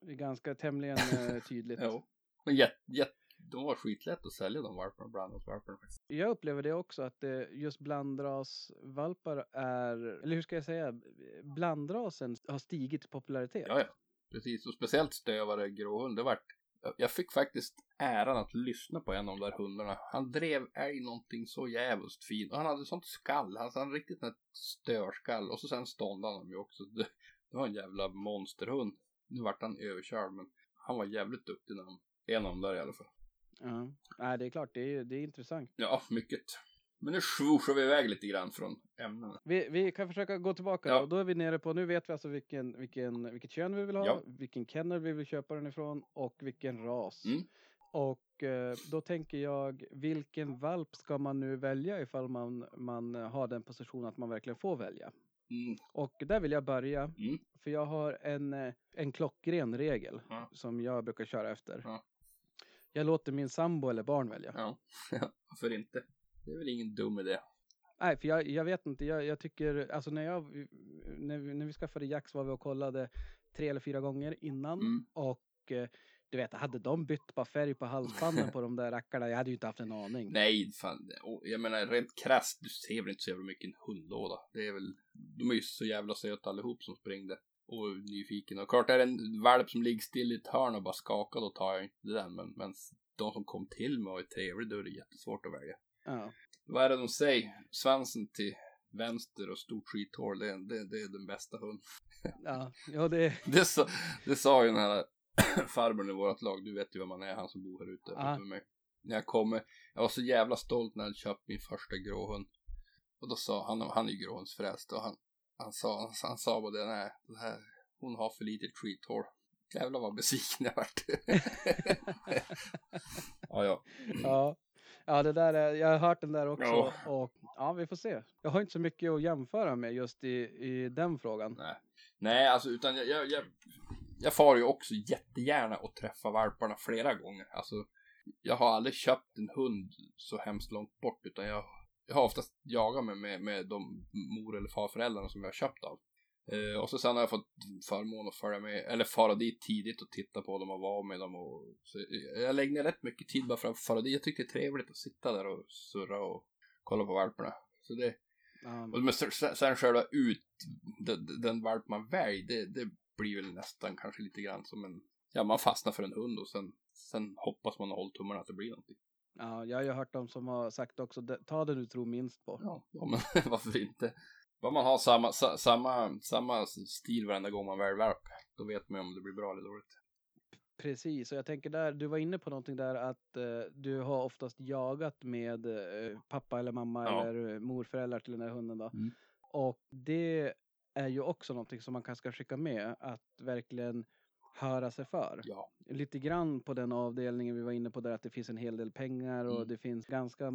Speaker 1: det ganska tämligen eh, tydligt.
Speaker 2: Jo. Men jätt, jätt, de var skitlätt att sälja de valparna, blandningsvalparna faktiskt.
Speaker 1: Jag upplever det också att eh, just blandrasvalpar är, eller hur ska jag säga, blandrasen har stigit i popularitet.
Speaker 2: Ja, ja. Precis, och speciellt stövare gråhund. Det vart, jag fick faktiskt äran att lyssna på en av de där hundarna. Han drev älg någonting så jävligt fint. Och han hade sånt skall, han hade riktigt ett störskall. Och så sen ståndade han ju också. Det, det var en jävla monsterhund. Nu vart han överkörd, men han var jävligt duktig när han, en av dem där i alla fall.
Speaker 1: Ja. Nej, det är klart, det är, det är intressant.
Speaker 2: Ja, mycket. Men nu swoosar vi iväg lite grann från ämnena.
Speaker 1: Vi, vi kan försöka gå tillbaka
Speaker 2: Ja.
Speaker 1: då. Då är vi nere på, nu vet vi alltså vilken, vilken, vilket kön vi vill ha,
Speaker 2: Ja.
Speaker 1: vilken kennel vi vill köpa den ifrån och vilken ras.
Speaker 2: Mm.
Speaker 1: Och eh, då tänker jag, vilken valp ska man nu välja ifall man, man har den positionen att man verkligen får välja?
Speaker 2: Mm.
Speaker 1: Och där vill jag börja,
Speaker 2: Mm.
Speaker 1: för jag har en, eh, en klockren regel
Speaker 2: Ja.
Speaker 1: som jag brukar köra efter.
Speaker 2: Ja.
Speaker 1: Jag låter min sambo eller barn välja.
Speaker 2: Ja, varför inte? Det är väl ingen dum idé.
Speaker 1: Nej, för jag, jag vet inte, jag, jag tycker, alltså när jag, när vi, när vi skaffade Jax var vi och kollade tre eller fyra gånger innan
Speaker 2: Mm.
Speaker 1: och eh, Du vet, hade de bytt bara färg på halsbanden på de där rackarna, jag hade ju inte haft en aning.
Speaker 2: Nej, fan. Jag menar rent krasst, du ser väl inte så jävla mycket en hundlåda. Det är väl, de är ju så jävla söta allihop som springde. Och nyfiken. Och klart är det en valp som ligger still i ett hörn och bara skakar, då tar jag inte den. Men, men de som kom till mig och är trevliga, då är det jättesvårt att välja.
Speaker 1: Ja.
Speaker 2: Vad är det de säger? Svansen till vänster och stort skithål, det, är- det, det är den bästa hunden.
Speaker 1: Ja, ja det,
Speaker 2: Det sa, det sa ju den här farbrorn i vårt lag, du vet ju vem man är, han som bor här ute
Speaker 1: Ja.
Speaker 2: med mig. När jag kommer, jag var så jävla stolt när jag hade köpt min första gråhund. Och då sa han, han är ju gråhundsfrälst och han, han sa, han, han sa bara det, nej, det här, hon har för litet skithål. Jävlar vad besviken jag vart. ja, ja.
Speaker 1: ja. Ja, det där är, jag har hört den där också
Speaker 2: Ja.
Speaker 1: och ja, vi får se. Jag har inte så mycket att jämföra med just i, i den frågan.
Speaker 2: Nej, nej alltså utan jag, jag, jag, jag far ju också jättegärna och träffa valparna flera gånger. Alltså, jag har aldrig köpt en hund så hemskt långt bort utan jag, jag har oftast jagat med, med, med de mor eller farföräldrarna som jag har köpt av. Eh, och så sen har jag fått förmån att följa med, eller fara dit tidigt och titta på dem och vara med dem. Och, så jag lägger ner rätt mycket tid bara för att fara dit. Jag tycker det är trevligt att sitta där och surra och kolla på valparna. Så det, och men sen, själva ut den, den valp man väljer, det, det blir väl nästan kanske lite grann som en, ja man fastnar för en hund och sen, sen hoppas man och håller tummarna att det blir någonting.
Speaker 1: ja, jag har ju hört dem som har sagt också, "Det- ta det du tror minst på.
Speaker 2: Ja, ja men varför inte? Bara man har samma, sa, samma, samma stil varenda gång man väljer valp, då vet man ju om det blir bra eller dåligt.
Speaker 1: Precis, och jag tänker där, du var inne på någonting där att eh, du har oftast jagat med eh, pappa eller mamma
Speaker 2: Ja.
Speaker 1: eller eh, morföräldrar till den här hunden då.
Speaker 2: Mm.
Speaker 1: Och det är ju också någonting som man kanske ska skicka med, att verkligen höra sig för.
Speaker 2: Ja,
Speaker 1: Lite grann på den avdelningen vi var inne på där att det finns en hel del pengar och
Speaker 2: Mm.
Speaker 1: det finns ganska,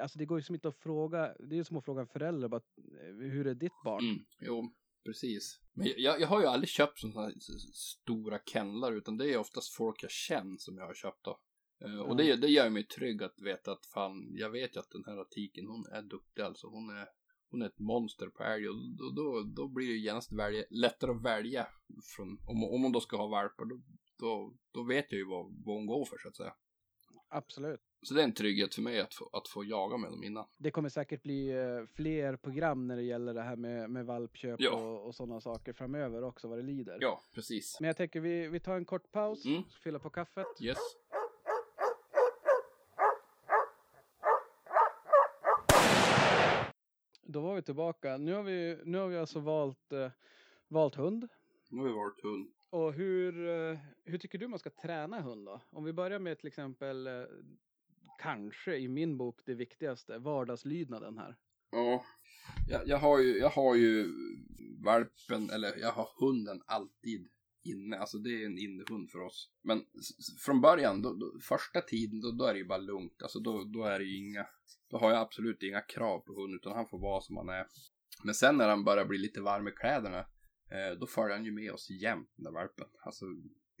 Speaker 1: alltså det går ju som inte att fråga, det är ju som att fråga en förälder bara, eh, hur är ditt barn?
Speaker 2: mm, jo, precis. Men jag, jag har ju aldrig köpt sådana här stora kennlar utan det är oftast folk jag känner som jag har köpt av. Eh, Och det, det gör mig trygg att veta att fan, jag vet ju att den här tiken hon är duktig alltså. Hon är, hon är ett monster på älg och då, då, då blir det genast välja, lättare att välja från, om, om hon då ska ha valpar då, då, då vet jag ju vad, vad hon går för så att säga.
Speaker 1: Absolut.
Speaker 2: Så det är en trygghet för mig att få, att få jaga med dem innan.
Speaker 1: Det kommer säkert bli eh, fler program när det gäller det här med, med valpköp
Speaker 2: Ja.
Speaker 1: och, och sådana saker framöver också vad det lider.
Speaker 2: Ja, precis.
Speaker 1: Men jag tänker vi, vi tar en kort paus,
Speaker 2: Mm.
Speaker 1: fylla på kaffet.
Speaker 2: Yes.
Speaker 1: Då var vi tillbaka. Nu har vi, nu har vi alltså valt, eh, valt hund.
Speaker 2: Nu har vi varit hund.
Speaker 1: Och hur, eh, hur tycker du man ska träna hund då? Om vi börjar med till exempel, eh, kanske i min bok det viktigaste, vardagslydnaden här.
Speaker 2: Ja, jag, jag, har ju, jag har ju valpen, eller jag har hunden alltid inne. Alltså det är en innehund för oss. Men från början, då, då, första tiden, då, då är det ju bara lugnt. Alltså då, då är det ju inga, då har jag absolut inga krav på hunden, utan han får vara som han är. Men sen när han börjar bli lite varm i kläderna, eh, då följer han ju med oss jämt, den där valpen. Alltså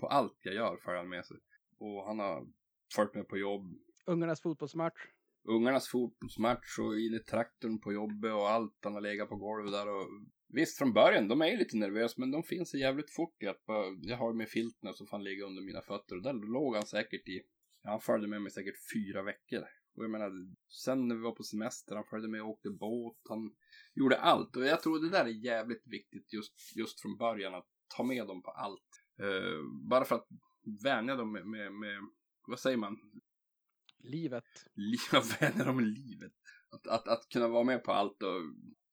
Speaker 2: på allt jag gör följer han med sig. Och han har följt med på jobb,
Speaker 1: Ungarnas fotbollsmatch.
Speaker 2: ungarnas fotbollsmatch och in i traktorn på jobbet och allt. Han har legat på golvet där och visst från början, de är ju lite nervösa men de finns sig jävligt fort i att jag har ju med filten får han ligga under mina fötter och där låg han säkert i, han följde med mig säkert fyra veckor. Och jag menar, sen när vi var på semester, han följde med och åkte båt, han gjorde allt. Och jag tror det där är jävligt viktigt just, just från början, att ta med dem på allt. Eh, bara för att vänja dem med, med, med vad säger man,
Speaker 1: Livet.
Speaker 2: liva vänner om livet. Att, att, att kunna vara med på allt och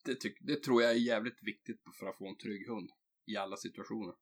Speaker 2: det, tyck, det tror jag är jävligt viktigt för att få en trygg hund i alla situationer.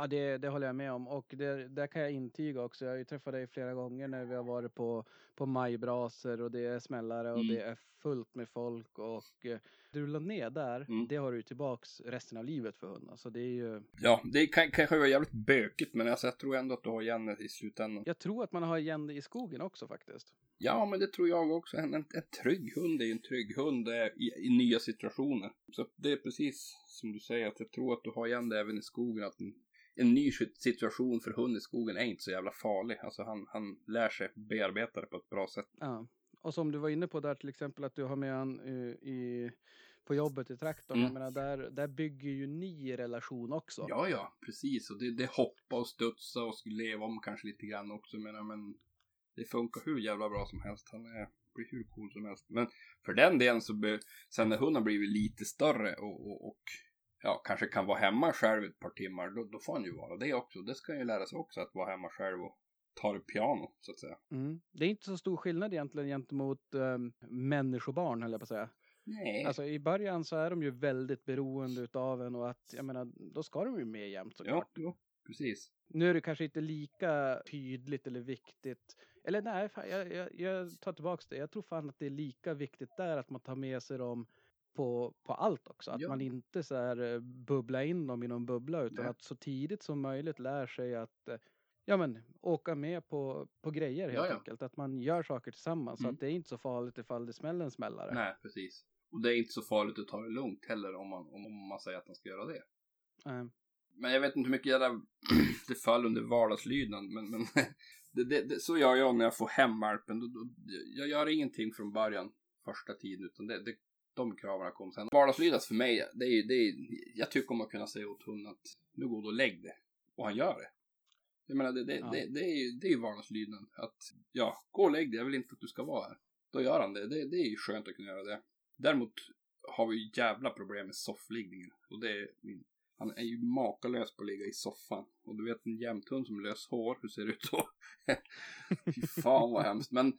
Speaker 1: Ja, det, det håller jag med om. Och det, där kan jag intyga också. Jag har ju träffat dig flera gånger när vi har varit på, på majbraser och det är smällare och
Speaker 2: Mm.
Speaker 1: det är fullt med folk. Och eh, du la ner där,
Speaker 2: Mm.
Speaker 1: det har du ju tillbaks resten av livet för hunden. Så det är ju...
Speaker 2: Ja, det kan, kanske vara jävligt bökigt men alltså, jag tror ändå att du har igen det i slutändan.
Speaker 1: Jag tror att man har igen det i skogen också faktiskt.
Speaker 2: Ja, men det tror jag också. En, en, en trygg hund är ju en trygg hund i, i nya situationer. Så det är precis som du säger, att jag tror att du har igen det även i skogen. Att en, en ny sit- situation för hund i skogen är inte så jävla farlig. Alltså han, han lär sig bearbeta det på ett bra sätt.
Speaker 1: Ja. Och som du var inne på där till exempel att du har med han eh, i, på jobbet i traktorn.
Speaker 2: Mm.
Speaker 1: Jag menar, där, där bygger ju ni relation också.
Speaker 2: Ja, ja, precis. Och det, det hoppa och studsa och skulle leva om kanske lite grann också. Men, men det funkar hur jävla bra som helst. Han är, blir hur cool som helst. Men för den delen så, be, sen när hunden blivit lite större och, och, och ja, kanske kan vara hemma själv ett par timmar, då, då får han ju vara det också. Det ska han ju lära sig också, att vara hemma själv och ta det piano, så att säga.
Speaker 1: Mm. Det är inte så stor skillnad egentligen gentemot um, människobarn, höll jag på att säga.
Speaker 2: Nej.
Speaker 1: Alltså i början så är de ju väldigt beroende utav en och att, jag menar, då ska de ju med jämt såklart.
Speaker 2: ja, jo, precis.
Speaker 1: Nu är det kanske inte lika tydligt eller viktigt. Eller nej, fan, jag, jag, jag tar tillbaks det. Jag tror fan att det är lika viktigt där att man tar med sig dem på, på allt också. Att
Speaker 2: Ja.
Speaker 1: man inte så här eh, bubbla in dem i någon bubbla utan
Speaker 2: Nej.
Speaker 1: att så tidigt som möjligt lär sig att eh, ja, men, åka med på, på grejer helt
Speaker 2: Ja, ja.
Speaker 1: enkelt. Att man gör saker tillsammans. Så
Speaker 2: Mm.
Speaker 1: att det är inte så farligt ifall det smäller en smällare.
Speaker 2: Nej, precis. Och det är inte så farligt att ta det lugnt heller om man, om man säger att man ska göra det.
Speaker 1: Eh,
Speaker 2: Men jag vet inte hur mycket jag där, det föll under vardagslydnad. Men, men det, det, det, så gör jag när jag får hem valpen. Jag gör ingenting från början första tiden. Utan det, det, de kraven kom sen. Vardagslydnad för mig, det är, det är, jag tycker om att kunna säga åt hunden att nu går du och lägg det. Och han gör det. Jag menar, det, det,
Speaker 1: Ja.
Speaker 2: det, det, är ju det är ju vardagslydnad. Att ja, gå och lägg dig, jag vill inte att du ska vara här. Då gör han det. Det, det är ju skönt att kunna göra det. Däremot har vi ju jävla problem med soffliggningen. Och det är min han är ju makalös på att ligga i soffan. Och du vet en jämthund som lös hår, hur ser det ut då? Fy fan vad hemskt. Men,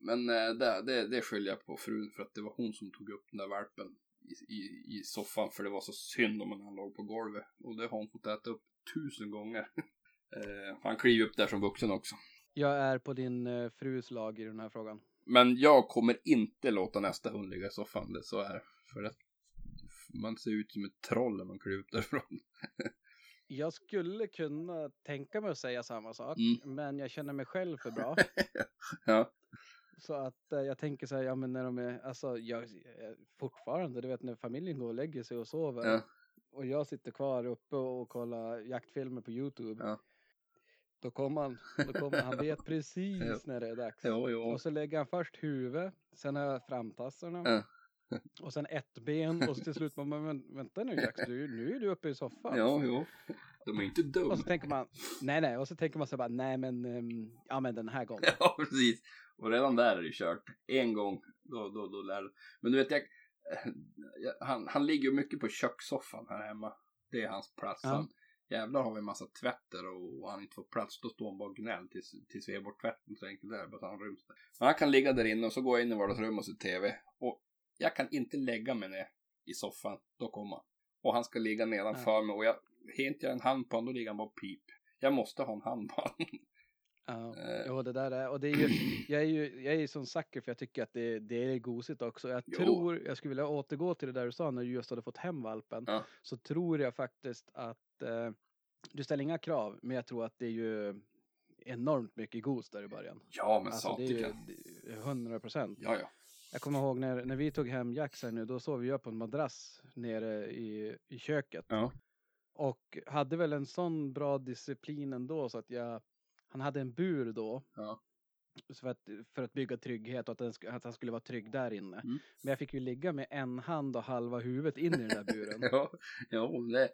Speaker 2: men eh, det, det, det skyller jag på frun för att det var hon som tog upp den där valpen i, i, i soffan. För det var så synd om han låg på golvet. Och det har hon fått äta upp tusen gånger. Eh, han kliver upp där som vuxen också.
Speaker 1: jag är på din eh, frus lag i den här frågan.
Speaker 2: Men jag kommer inte låta nästa hund ligga i soffan. Det så är. För att man ser ut som ett troll när man kliver upp därifrån.
Speaker 1: Jag skulle kunna tänka mig att säga samma sak,
Speaker 2: Mm.
Speaker 1: men jag känner mig själv för bra.
Speaker 2: ja.
Speaker 1: Så att eh, jag tänker så här, ja men när de är, alltså jag, jag fortfarande, du vet när familjen går och lägger sig och sover.
Speaker 2: Ja.
Speaker 1: Och jag sitter kvar uppe och kollar jaktfilmer på YouTube.
Speaker 2: Ja.
Speaker 1: Då kommer han, då kommer han vet precis när det är dags.
Speaker 2: Jo, jo.
Speaker 1: Och så lägger han först huvudet, sen har jag framtassarna.
Speaker 2: Ja.
Speaker 1: Och sen ett ben och så till slut man, men vänta nu Jax, du, nu är du uppe i soffan.
Speaker 2: Ja, jo. De är inte dumma.
Speaker 1: Och så tänker man, nej nej, och så tänker man så bara, nej men, ehm, ja men den här gången.
Speaker 2: Ja, precis. Och redan där är det kört. En gång, då, då, då lär du. Men du vet, jag, eh, jag, han, han ligger mycket på kökssoffan här hemma. Det är hans plats.
Speaker 1: Ja.
Speaker 2: Han, jävlar har vi en massa tvätter och, och han inte får plats. Då står han bara och gnäll tills, tills vi är bort tvätten. Så enkelt är det, bara han ryms där. Men han kan ligga där inne och så går jag in i vardagsrummet och ser TV. Och jag kan inte lägga mig ner i soffan. Då kommer han. Och han ska ligga nedanför mig och jag, hintar jag en hand på honom, då ligger han bara pip. Jag måste ha en hand på honom.
Speaker 1: Ja,
Speaker 2: Eh.
Speaker 1: jo, det där är, och det är ju, jag är ju, jag är ju som sucker för jag tycker att det, det är gosigt också. Jag
Speaker 2: Jo.
Speaker 1: tror, jag skulle vilja återgå till det där du sa när du just hade fått hem valpen.
Speaker 2: Ja.
Speaker 1: Så tror jag faktiskt att, eh, du ställer inga krav, men jag tror att det är ju enormt mycket gos där i början.
Speaker 2: Ja, men
Speaker 1: Alltså det är ju
Speaker 2: satiken.
Speaker 1: det är 100 procent.
Speaker 2: Ja, ja.
Speaker 1: Jag kommer ihåg när, när vi tog hem här nu, då sov jag på en madrass nere i, i köket.
Speaker 2: Ja.
Speaker 1: Och hade väl en sån bra disciplin ändå så att jag, han hade en bur då.
Speaker 2: Ja.
Speaker 1: För, att, för att bygga trygghet och att, den, att han skulle vara trygg där inne.
Speaker 2: Mm.
Speaker 1: Men jag fick ju ligga med en hand och halva huvudet in i den där buren.
Speaker 2: Ja, ja det,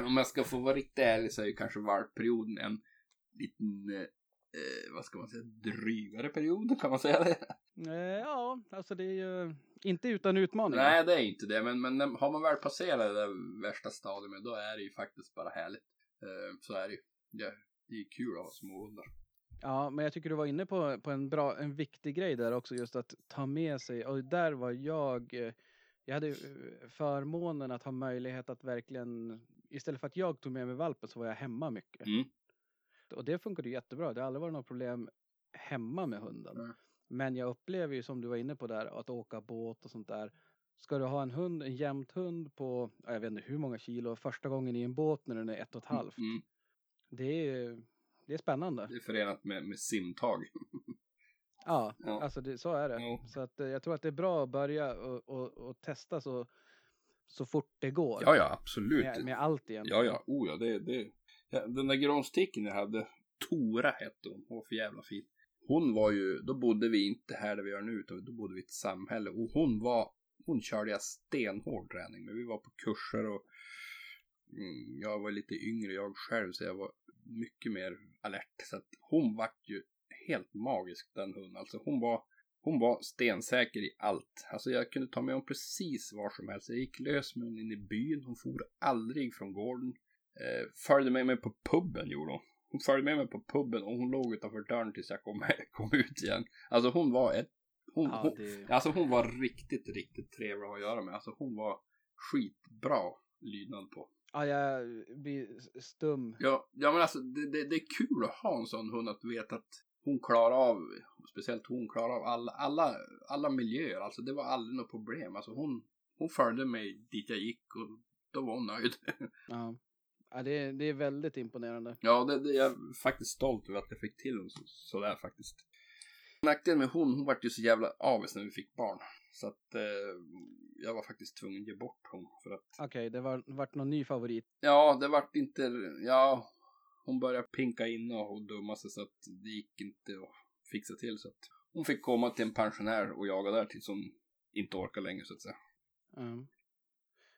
Speaker 2: om jag ska få vara riktigt ärlig så är ju kanske valpperioden en liten, eh, eh, vad ska man säga, drygare period, kan man säga det?
Speaker 1: Eh, ja, alltså det är ju inte utan utmaningar.
Speaker 2: Nej, det är inte det, men, men har man väl passerat det värsta stadiet, då är det ju faktiskt bara härligt. Eh, så är det ju. Det, det är kul att ha små hundar.
Speaker 1: Ja, men jag tycker du var inne på, på en bra, en viktig grej där också, just att ta med sig, och där var jag, eh, jag hade eh, förmånen att ha möjlighet att verkligen, istället för att jag tog med mig valpen så var jag hemma mycket.
Speaker 2: Mm.
Speaker 1: Och det funkade jättebra, det har aldrig varit något problem hemma med hunden.
Speaker 2: Nej.
Speaker 1: Men jag upplever ju som du var inne på där, att åka båt och sånt där. Ska du ha en hund, en jämnt hund på, ja, jag vet inte hur många kilo, första gången i en båt när den är ett och ett halvt.
Speaker 2: Mm.
Speaker 1: Det är, det är spännande.
Speaker 2: Det är förenat med, med simtag.
Speaker 1: Ja,
Speaker 2: Ja.
Speaker 1: alltså det, så är det.
Speaker 2: Jo.
Speaker 1: Så att, eh, jag tror att det är bra att börja och, och, och testa så, så fort det går.
Speaker 2: Ja, ja, absolut.
Speaker 1: med, med allt egentligen.
Speaker 2: Ja, ja, oh ja, det, det. Ja, den där grånsticken jag hade, Tora hette hon, hon var för jävla fin. Hon var ju, då bodde vi inte här där vi gör nu, utan då bodde vi i ett samhälle. Och hon var hon körde jag stenhård träning med. Vi var på kurser och mm, jag var lite yngre jag själv så jag var mycket mer alert. Så att hon vart ju helt magisk den hunden. Alltså hon var, hon var stensäker i allt. Alltså jag kunde ta med hon precis var som helst. Jag gick lös med hon in i byn. Hon for aldrig från gården. Eh, följde med mig på puben gjorde hon. Hon följde med mig på puben och hon låg utanför dörren tills jag kom, kom ut igen. Alltså hon var ett hon,
Speaker 1: Ja,
Speaker 2: hon,
Speaker 1: det-
Speaker 2: alltså hon var riktigt, riktigt trevlig att göra med. Alltså hon var skitbra lydnad på.
Speaker 1: Ja, jag blir stum.
Speaker 2: Ja, ja men alltså det, det, det är kul att ha en sån hund att veta att hon klarar av, speciellt hon klarar av alla, alla, alla miljöer. Alltså det var aldrig något problem. Alltså hon, hon följde mig dit jag gick och då var hon nöjd.
Speaker 1: Ja. Ja, det, är, det är väldigt imponerande.
Speaker 2: Ja, det, det, jag är faktiskt stolt över att jag fick till hon så, sådär faktiskt. Nackdelen med hon, hon vart ju så jävla avis när vi fick barn. Så att eh, jag var faktiskt tvungen att ge bort hon för att
Speaker 1: Okej, det var vart någon ny favorit.
Speaker 2: Ja, det vart inte, ja, hon började pinka in och, dumma sig så att det gick inte att fixa till så att hon fick komma till en pensionär och jaga där tills hon inte orkar längre så att säga.
Speaker 1: Ja.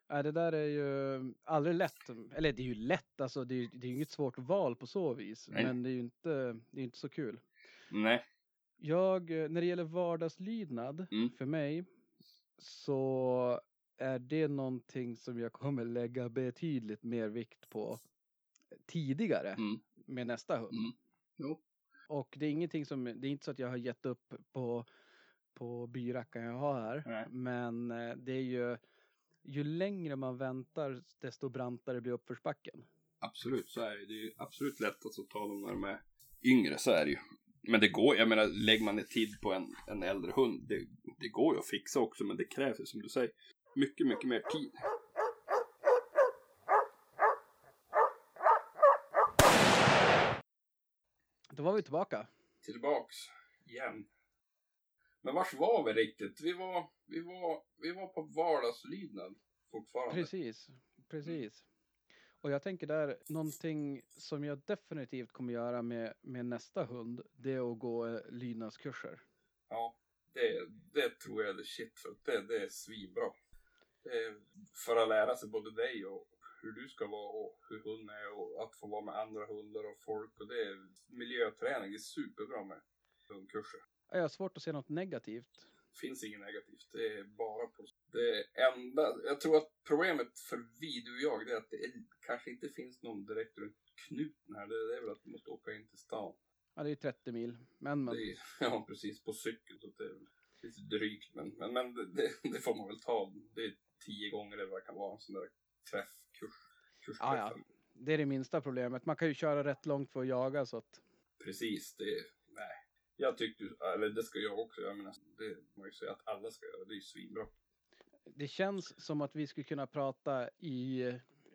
Speaker 1: Ja, det där är ju aldrig lätt. Eller det är ju lätt, alltså det är, det är ju inget svårt val på så vis.
Speaker 2: Nej.
Speaker 1: Men det är ju inte, det är inte så kul.
Speaker 2: Nej,
Speaker 1: Jag, eh, när det gäller vardagslydnad
Speaker 2: Mm.
Speaker 1: för mig så är det någonting som jag kommer lägga betydligt mer vikt på tidigare
Speaker 2: Mm.
Speaker 1: med nästa hund.
Speaker 2: Mm. Jo.
Speaker 1: Och det är ingenting som, det är inte så att jag har gett upp på, på byrackan jag har här.
Speaker 2: Nej.
Speaker 1: Men eh, det är ju, ju längre man väntar desto brantare blir uppförsbacken.
Speaker 2: absolut så är det. Det är ju absolut lättast att ta dem när de är yngre, så är det ju. Men det går, jag menar, lägger man ner tid på en, en äldre hund, det, det går ju att fixa också, men det krävs ju som du säger, mycket, mycket mer tid.
Speaker 1: Då var vi tillbaka.
Speaker 2: tillbaks igen. Men vars var vi riktigt? Vi var, vi var, vi var på vardagslydnad fortfarande.
Speaker 1: Precis, precis. Och jag tänker där, någonting som jag definitivt kommer göra med, med nästa hund, det är att gå eh, lydnadskurser.
Speaker 2: Ja, det, det tror jag är shit för det, det är svinbra. Det för att lära sig både dig och hur du ska vara och hur hunden är och att få vara med andra hundar och folk och det är miljöträning. Det är superbra med hundkurser.
Speaker 1: Jag har svårt att se något negativt.
Speaker 2: finns inget negativt. Det är bara på det enda. Jag tror att problemet för vi, du och jag, det är att det är, kanske inte finns någon direkt runt knuten här. Det, det är väl att du måste åka in till stan.
Speaker 1: Ja, det är 30 mil. Men, men.
Speaker 2: Det är, ja, precis. På cykel. Så det är lite drygt. Men, men, men det, det, det får man väl ta. Det är tio gånger eller vad det kan vara. En sån där träffkurs.
Speaker 1: Ja, ja. Det är det minsta problemet. Man kan ju köra rätt långt för att jaga så att.
Speaker 2: Precis. Det är. Jag tyckte, eller det ska jag också göra. Men alltså, det jag ju säga att alla ska göra. Det är ju svinbra.
Speaker 1: Det känns som att vi skulle kunna prata i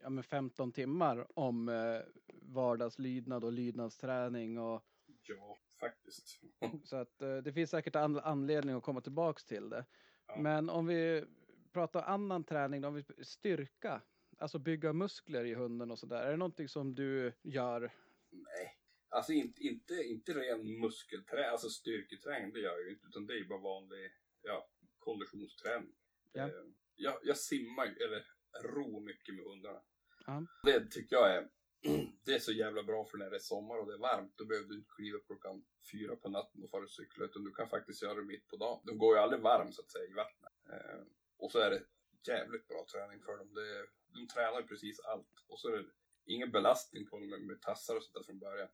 Speaker 1: ja, men 15 timmar om eh, vardagslydnad och lydnadsträning och
Speaker 2: Ja, faktiskt.
Speaker 1: så att eh, det finns säkert an anledning att komma tillbaks till det.
Speaker 2: Ja.
Speaker 1: Men om vi pratar annan träning, då, om vi styrka, alltså bygga muskler i hunden och sådär. Är det någonting som du gör?
Speaker 2: Nej. Alltså inte, inte, inte ren muskelträning, alltså styrketräning, det gör jag ju inte. Utan det är ju bara vanlig ja, konditionsträning.
Speaker 1: Ja.
Speaker 2: Eh, jag, jag simmar ju, eller ror mycket med hundarna.
Speaker 1: Ja.
Speaker 2: Det tycker jag är, det är så jävla bra för när det är sommar och det är varmt. Då behöver du inte kliva upp klockan fyra på natten och fara och cykla. Utan du kan faktiskt göra det mitt på dagen. De går ju aldrig varm så att säga i vattnet. Eh, och så är det jävligt bra träning för dem. Det, de tränar precis allt. Och så är det ingen belastning på dem med, med tassar och sånt där från början.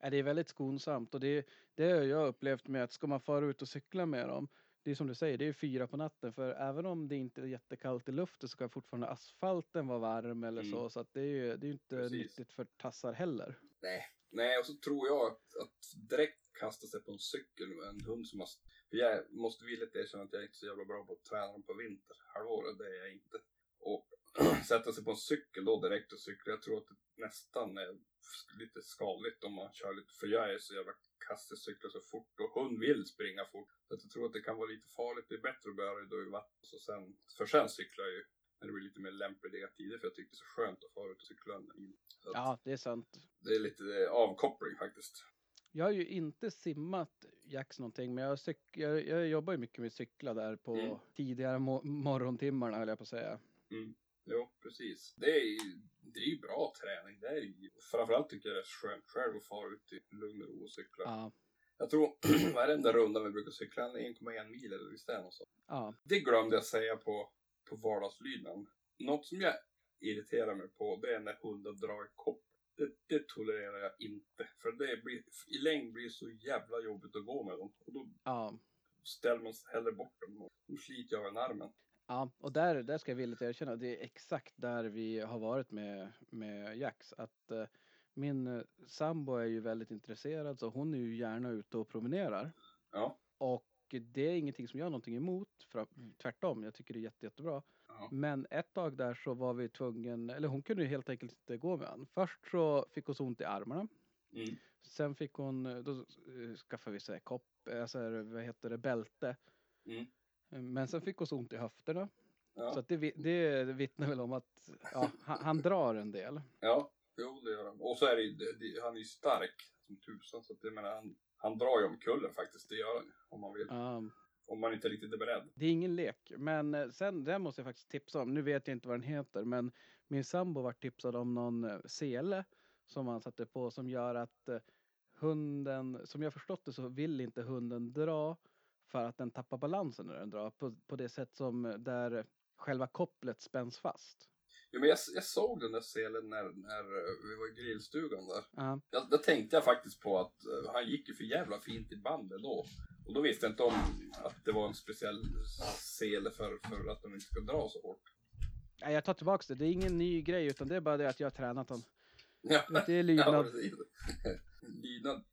Speaker 1: Det är väldigt skonsamt och det, det har jag upplevt med att ska man fara ut och cykla med dem. Det är som du säger, det är fyra på natten för även om det inte är jättekallt i luften så ska fortfarande asfalten vara varm eller
Speaker 2: Mm.
Speaker 1: så. Så att det är ju det är inte
Speaker 2: Precis.
Speaker 1: nyttigt för tassar heller.
Speaker 2: Nej. Nej, och så tror jag att, att direkt kasta sig på en cykel med en hund som har... För jag måste villigt erkänna att jag är inte så jävla bra på att träna dem på vinterhalvåret, det är jag inte. Och sätta sig på en cykel då direkt och cykla, jag tror att det nästan är lite skadligt om man kör lite, för jag är så jävla kass, jag cyklar så fort och hund vill springa fort. Så jag tror att det kan vara lite farligt, det är bättre att börja då i vatten. Så sen, för sen cyklar jag ju när det blir lite mer lämpliga tider, för jag tycker det är så skönt att fara ut och cykla en mil. Så att
Speaker 1: Ja, det är sant.
Speaker 2: Det är lite eh, avkoppling faktiskt.
Speaker 1: Jag har ju inte simmat Jax någonting, men jag, cyk- jag, jag jobbar ju mycket med cykla där på
Speaker 2: Mm.
Speaker 1: tidigare mo- morgontimmarna höll jag på att säga.
Speaker 2: Mm. Jo, precis. Det är, det är ju bra träning. Det är ju, framförallt tycker jag det är skönt själv att fara ut i lugn och ro och cykla.
Speaker 1: Ja,
Speaker 2: Jag tror, vad är den där rundan vi brukar cykla? En 1,1 mil eller visst är det något sånt?
Speaker 1: ja,
Speaker 2: Det glömde jag säga på, på vardagslydnaden. Något som jag irriterar mig på det är när hundar drar i kopp. Det, det tolererar jag inte. För det blir, i längd blir det så jävla jobbigt att gå med dem. Och då
Speaker 1: ja.
Speaker 2: ställer man sig hellre bort dem. och De sliter jag av en armen.
Speaker 1: Ja, och där, där ska jag villigt erkänna, det är exakt där vi har varit med, med Jax. Att eh, min eh, sambo är ju väldigt intresserad så hon är ju gärna ute och promenerar.
Speaker 2: Ja.
Speaker 1: Och det är ingenting som jag har någonting emot, för, tvärtom, jag tycker det är jätte, jättebra.
Speaker 2: Ja.
Speaker 1: Men ett tag där så var vi tvungen, eller hon kunde ju helt enkelt inte gå med han. Först så fick hon så ont i armarna.
Speaker 2: Mm.
Speaker 1: Sen fick hon, då eh, skaffade vi sig kopp, alltså vad heter det, bälte.
Speaker 2: Mm.
Speaker 1: Men sen fick hon ont i höfterna.
Speaker 2: Ja.
Speaker 1: Så det, det vittnar väl om att ja, han, han drar en del.
Speaker 2: Ja, jo det gör han. Och så är det, det, han är ju stark som tusan. Så att jag menar, han, han drar ju om kullen faktiskt. Det gör han om man vill.
Speaker 1: Ja,
Speaker 2: Om man inte riktigt är beredd.
Speaker 1: det är ingen lek. Men eh, sen, det måste jag faktiskt tipsa om. Nu vet jag inte vad den heter, men min sambo var tipsad om någon eh, sele som han satte på som gör att eh, hunden, som jag förstått det så vill inte hunden dra för att den tappar balansen när den drar på, på det sätt som eh, där själva kopplet spänns fast.
Speaker 2: Jo, men jag, jag såg den där selen när, när eh, vi var i grillstugan där.
Speaker 1: Ja,
Speaker 2: Jag, då tänkte jag faktiskt på att eh, han gick ju för jävla fint i bandet då. Och då visste jag inte om att det var en speciell sele för, för att de inte ska dra så hårt.
Speaker 1: Nej, jag tar tillbaks det. Det är ingen ny grej utan det är bara det att jag har tränat den.
Speaker 2: Ja,
Speaker 1: Det är
Speaker 2: ja
Speaker 1: lydnad.
Speaker 2: precis. Lydnad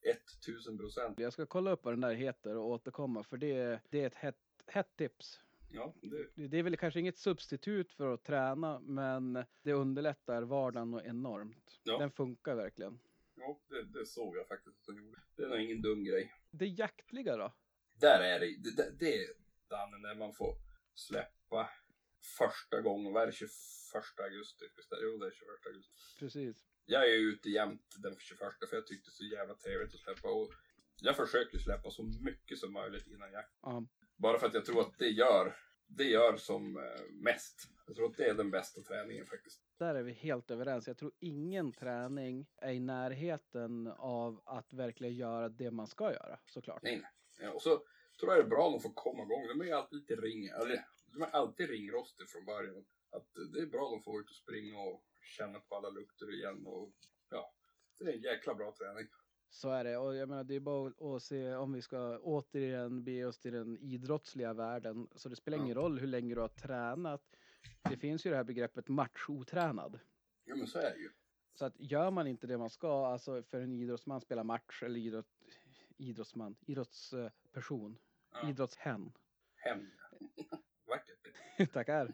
Speaker 2: 1000 procent.
Speaker 1: Jag ska kolla upp vad den där heter och återkomma för det, det är ett hett, hett tips.
Speaker 2: Ja, det,
Speaker 1: Det är väl kanske inget substitut för att träna men det underlättar vardagen och enormt.
Speaker 2: Ja.
Speaker 1: Den funkar verkligen.
Speaker 2: ja det, det såg jag faktiskt att de gjorde. Det är ingen dum grej.
Speaker 1: Det jaktliga då?
Speaker 2: Där är det, det, det, är Danne när man får släppa första gången, vad är det, 21 augusti? Jo, det är 21 augusti.
Speaker 1: Precis.
Speaker 2: Jag är ute jämt den 21 för jag tyckte det så jävla trevligt att släppa och jag försöker släppa så mycket som möjligt innan jakt.
Speaker 1: Ja,
Speaker 2: Bara för att jag tror att det gör, det gör som eh, mest. Jag tror att det är den bästa träningen faktiskt.
Speaker 1: där är vi helt överens. Jag tror ingen träning är i närheten av att verkligen göra det man ska göra såklart.
Speaker 2: Nej, nej. Och så tror jag det är bra att de får komma igång. De är ju alltid lite ring, eller de är alltid ringrostiga från början. Att det är bra att de får ut och springa och känna på alla lukter igen och ja, det är en jäkla bra träning.
Speaker 1: Så är det och jag menar det är bara att- se om vi ska återigen be oss till den idrottsliga världen. Så det spelar ingen roll hur länge du har tränat. Det finns ju det här begreppet matchotränad.
Speaker 2: Ja men så är det ju.
Speaker 1: Så att gör man inte det man ska, alltså för en idrottsman spela match eller idrott, idrottsman, idrottsperson,
Speaker 2: Ja.
Speaker 1: idrottshen.
Speaker 2: Hem.
Speaker 1: Tackar.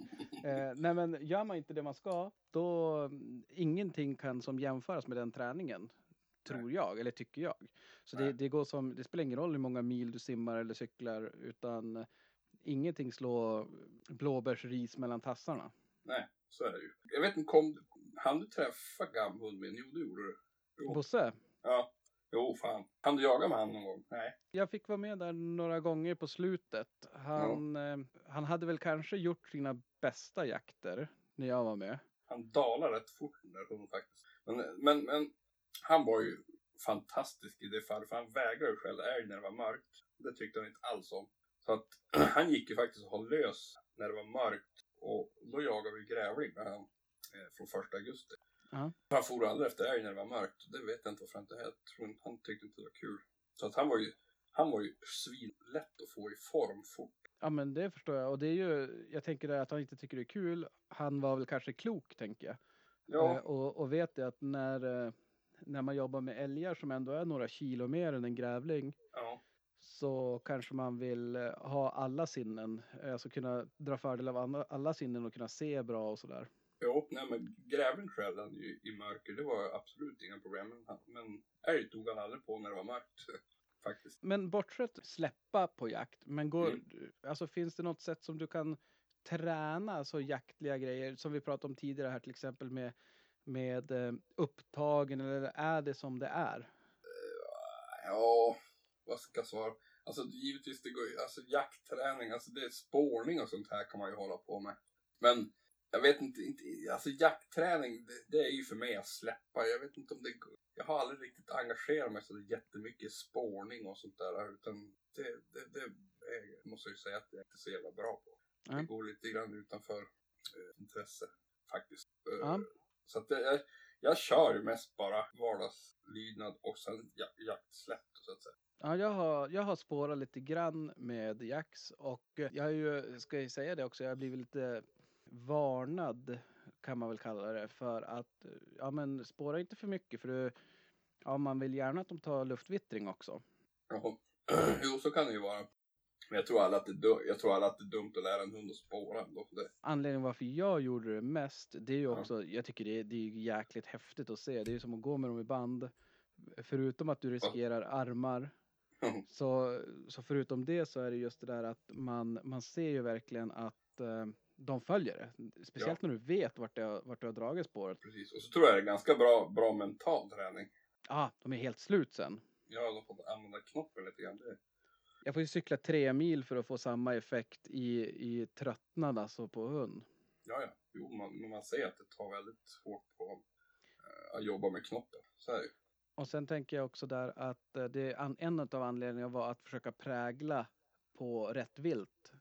Speaker 1: Eh, nej men gör man inte det man ska, då mm, ingenting kan som jämföras med den träningen. Tror jag, eller tycker jag. Så det,
Speaker 2: Nej.
Speaker 1: det, går som, det spelar ingen roll hur många mil du simmar eller cyklar, utan ingenting slår blåbärsris mellan tassarna.
Speaker 2: Nej, så är det ju. Jag vet inte, kom han du träffa gamhund min? Jo, det gjorde du.
Speaker 1: Bosse,
Speaker 2: Ja. Jo, fan. Han du jaga med han någon gång? Nej.
Speaker 1: jag fick vara med där några gånger på slutet. Han, eh, han hade väl kanske gjort sina bästa jakter när jag var med.
Speaker 2: Han dalar rätt fort där hunden faktiskt. Men, men, men han var ju fantastisk i det fallet, för han vägrade ju själv älg när det var mörkt. Det tyckte han inte alls om. Så att han gick ju faktiskt och höll lös när det var mörkt. Och då jagade vi grävling med han eh, från första augusti.
Speaker 1: Ja.
Speaker 2: Han for aldrig efter älg när det var mörkt. Det vet jag inte varför han inte jag tror inte, Han tyckte inte det var kul. Så att han var ju, han var ju svinlätt att få i form fort.
Speaker 1: Ja men det förstår jag och det är ju, jag tänker att han inte tycker det är kul. Han var väl kanske klok tänker jag.
Speaker 2: Ja,
Speaker 1: Eh, och, och vet jag att när, eh, när man jobbar med älgar som ändå är några kilo mer än en grävling
Speaker 2: ja.
Speaker 1: så kanske man vill eh, ha alla sinnen, eh, alltså kunna dra fördel av alla sinnen och kunna se bra och sådär.
Speaker 2: Jo, nej men grävling skällde han ju i mörker. Det var absolut inga problem. Men, men älg tog han aldrig på när det var mörkt. Faktiskt.
Speaker 1: Men bortsett släppa på jakt, men går,
Speaker 2: Mm.
Speaker 1: alltså finns det något sätt som du kan träna alltså jaktliga grejer som vi pratade om tidigare här till exempel med, med eh, upptagen eller är det som det är?
Speaker 2: Ja, vad ska jag svara? Alltså givetvis, det går alltså jaktträning, alltså det är spårning och sånt här kan man ju hålla på med. Men jag vet inte, inte alltså jaktträning, det, det är ju för mig att släppa. Jag vet inte om det. Jag har aldrig riktigt engagerat mig så jättemycket i spårning och sånt där. Utan det, det, det är, måste jag ju säga att jag inte är så jävla bra på. Det
Speaker 1: Mm.
Speaker 2: går lite grann utanför eh, intresse faktiskt.
Speaker 1: Ja.
Speaker 2: Så att det, jag, jag kör ju mest bara vardagslydnad och sen jak, jaktsläpp så att säga.
Speaker 1: Ja, jag har, jag har spårat lite grann med Jax och jag är ju, ska jag säga det också, jag har blivit lite varnad kan man väl kalla det för att, eh, ja men spåra inte för mycket för det, ja man vill gärna att de tar luftvittring också.
Speaker 2: Jaha. jo, så kan det ju vara. Men jag tror alla att det är, du- jag tror alla att det är dumt att lära en hund att spåra ändå. Det,
Speaker 1: Anledningen varför jag gjorde det mest, det är ju
Speaker 2: Ja.
Speaker 1: också, jag tycker det är, det är jäkligt häftigt att se. Det är ju som att gå med dem i band. Förutom att du riskerar armar Så, så förutom det så är det just det där att man, man ser ju verkligen att eh, de följer det. Speciellt när du vet vart det, har- vart du har dragit spåret.
Speaker 2: precis. Och så tror jag det är ganska bra, bra mental träning.
Speaker 1: Ja, ah, de är helt slut sen.
Speaker 2: Ja, de får använda knoppen lite grann. Det,
Speaker 1: Jag får ju cykla tre mil för att få samma effekt i, i tröttnad alltså på hund.
Speaker 2: ja, ja. Jo, man, man ser att det tar väldigt hårt på eh, att jobba med knoppen. Så är det.
Speaker 1: Och sen tänker jag också där att eh, det, en av anledningarna var att försöka prägla på rätt vilt.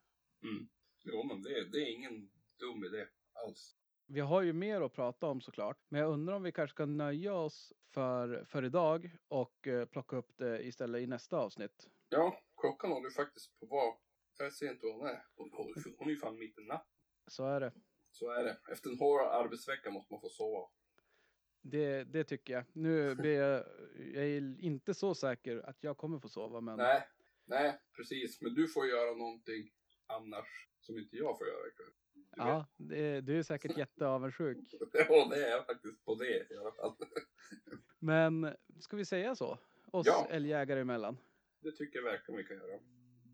Speaker 2: Mm. Jo, men det, det är ingen dum idé alls.
Speaker 1: Vi har ju mer att prata om såklart, men jag undrar om vi kanske ska nöja oss för, för idag och eh, plocka upp det istället i nästa avsnitt.
Speaker 2: Ja, klockan håller ju faktiskt på vad? Jag ser inte vad hon är. Hon, hon, hon är ju fan mitt i natten.
Speaker 1: Så är det.
Speaker 2: Så är det. Efter en hård arbetsvecka måste man få sova.
Speaker 1: Det, det tycker jag. Nu blir jag, jag är inte så säker att jag kommer få sova, men
Speaker 2: Nej, nej, precis. Men du får göra någonting annars som inte jag får göra ikväll.
Speaker 1: Ja, det, du är säkert jätteavundsjuk.
Speaker 2: Ja, det är jag faktiskt på det i alla fall.
Speaker 1: Men ska vi säga så? Oss
Speaker 2: Ja.
Speaker 1: älgjägare emellan.
Speaker 2: Det tycker jag verkligen vi kan göra.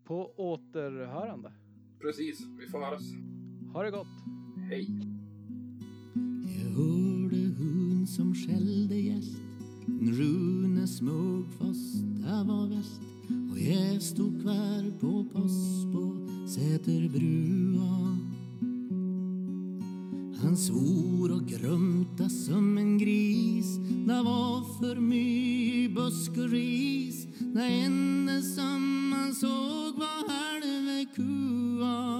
Speaker 1: På återhörande.
Speaker 2: Precis, vi får höras.
Speaker 1: Ha det gott!
Speaker 2: Hej!
Speaker 3: Jag hörde hund som skällde gäst Rune smög fast det var väst och jag stod kvar på post på Säterbrua Han svor och grumta som en gris. Det var för mycket busk och ris. Det enda som man såg var halva kua.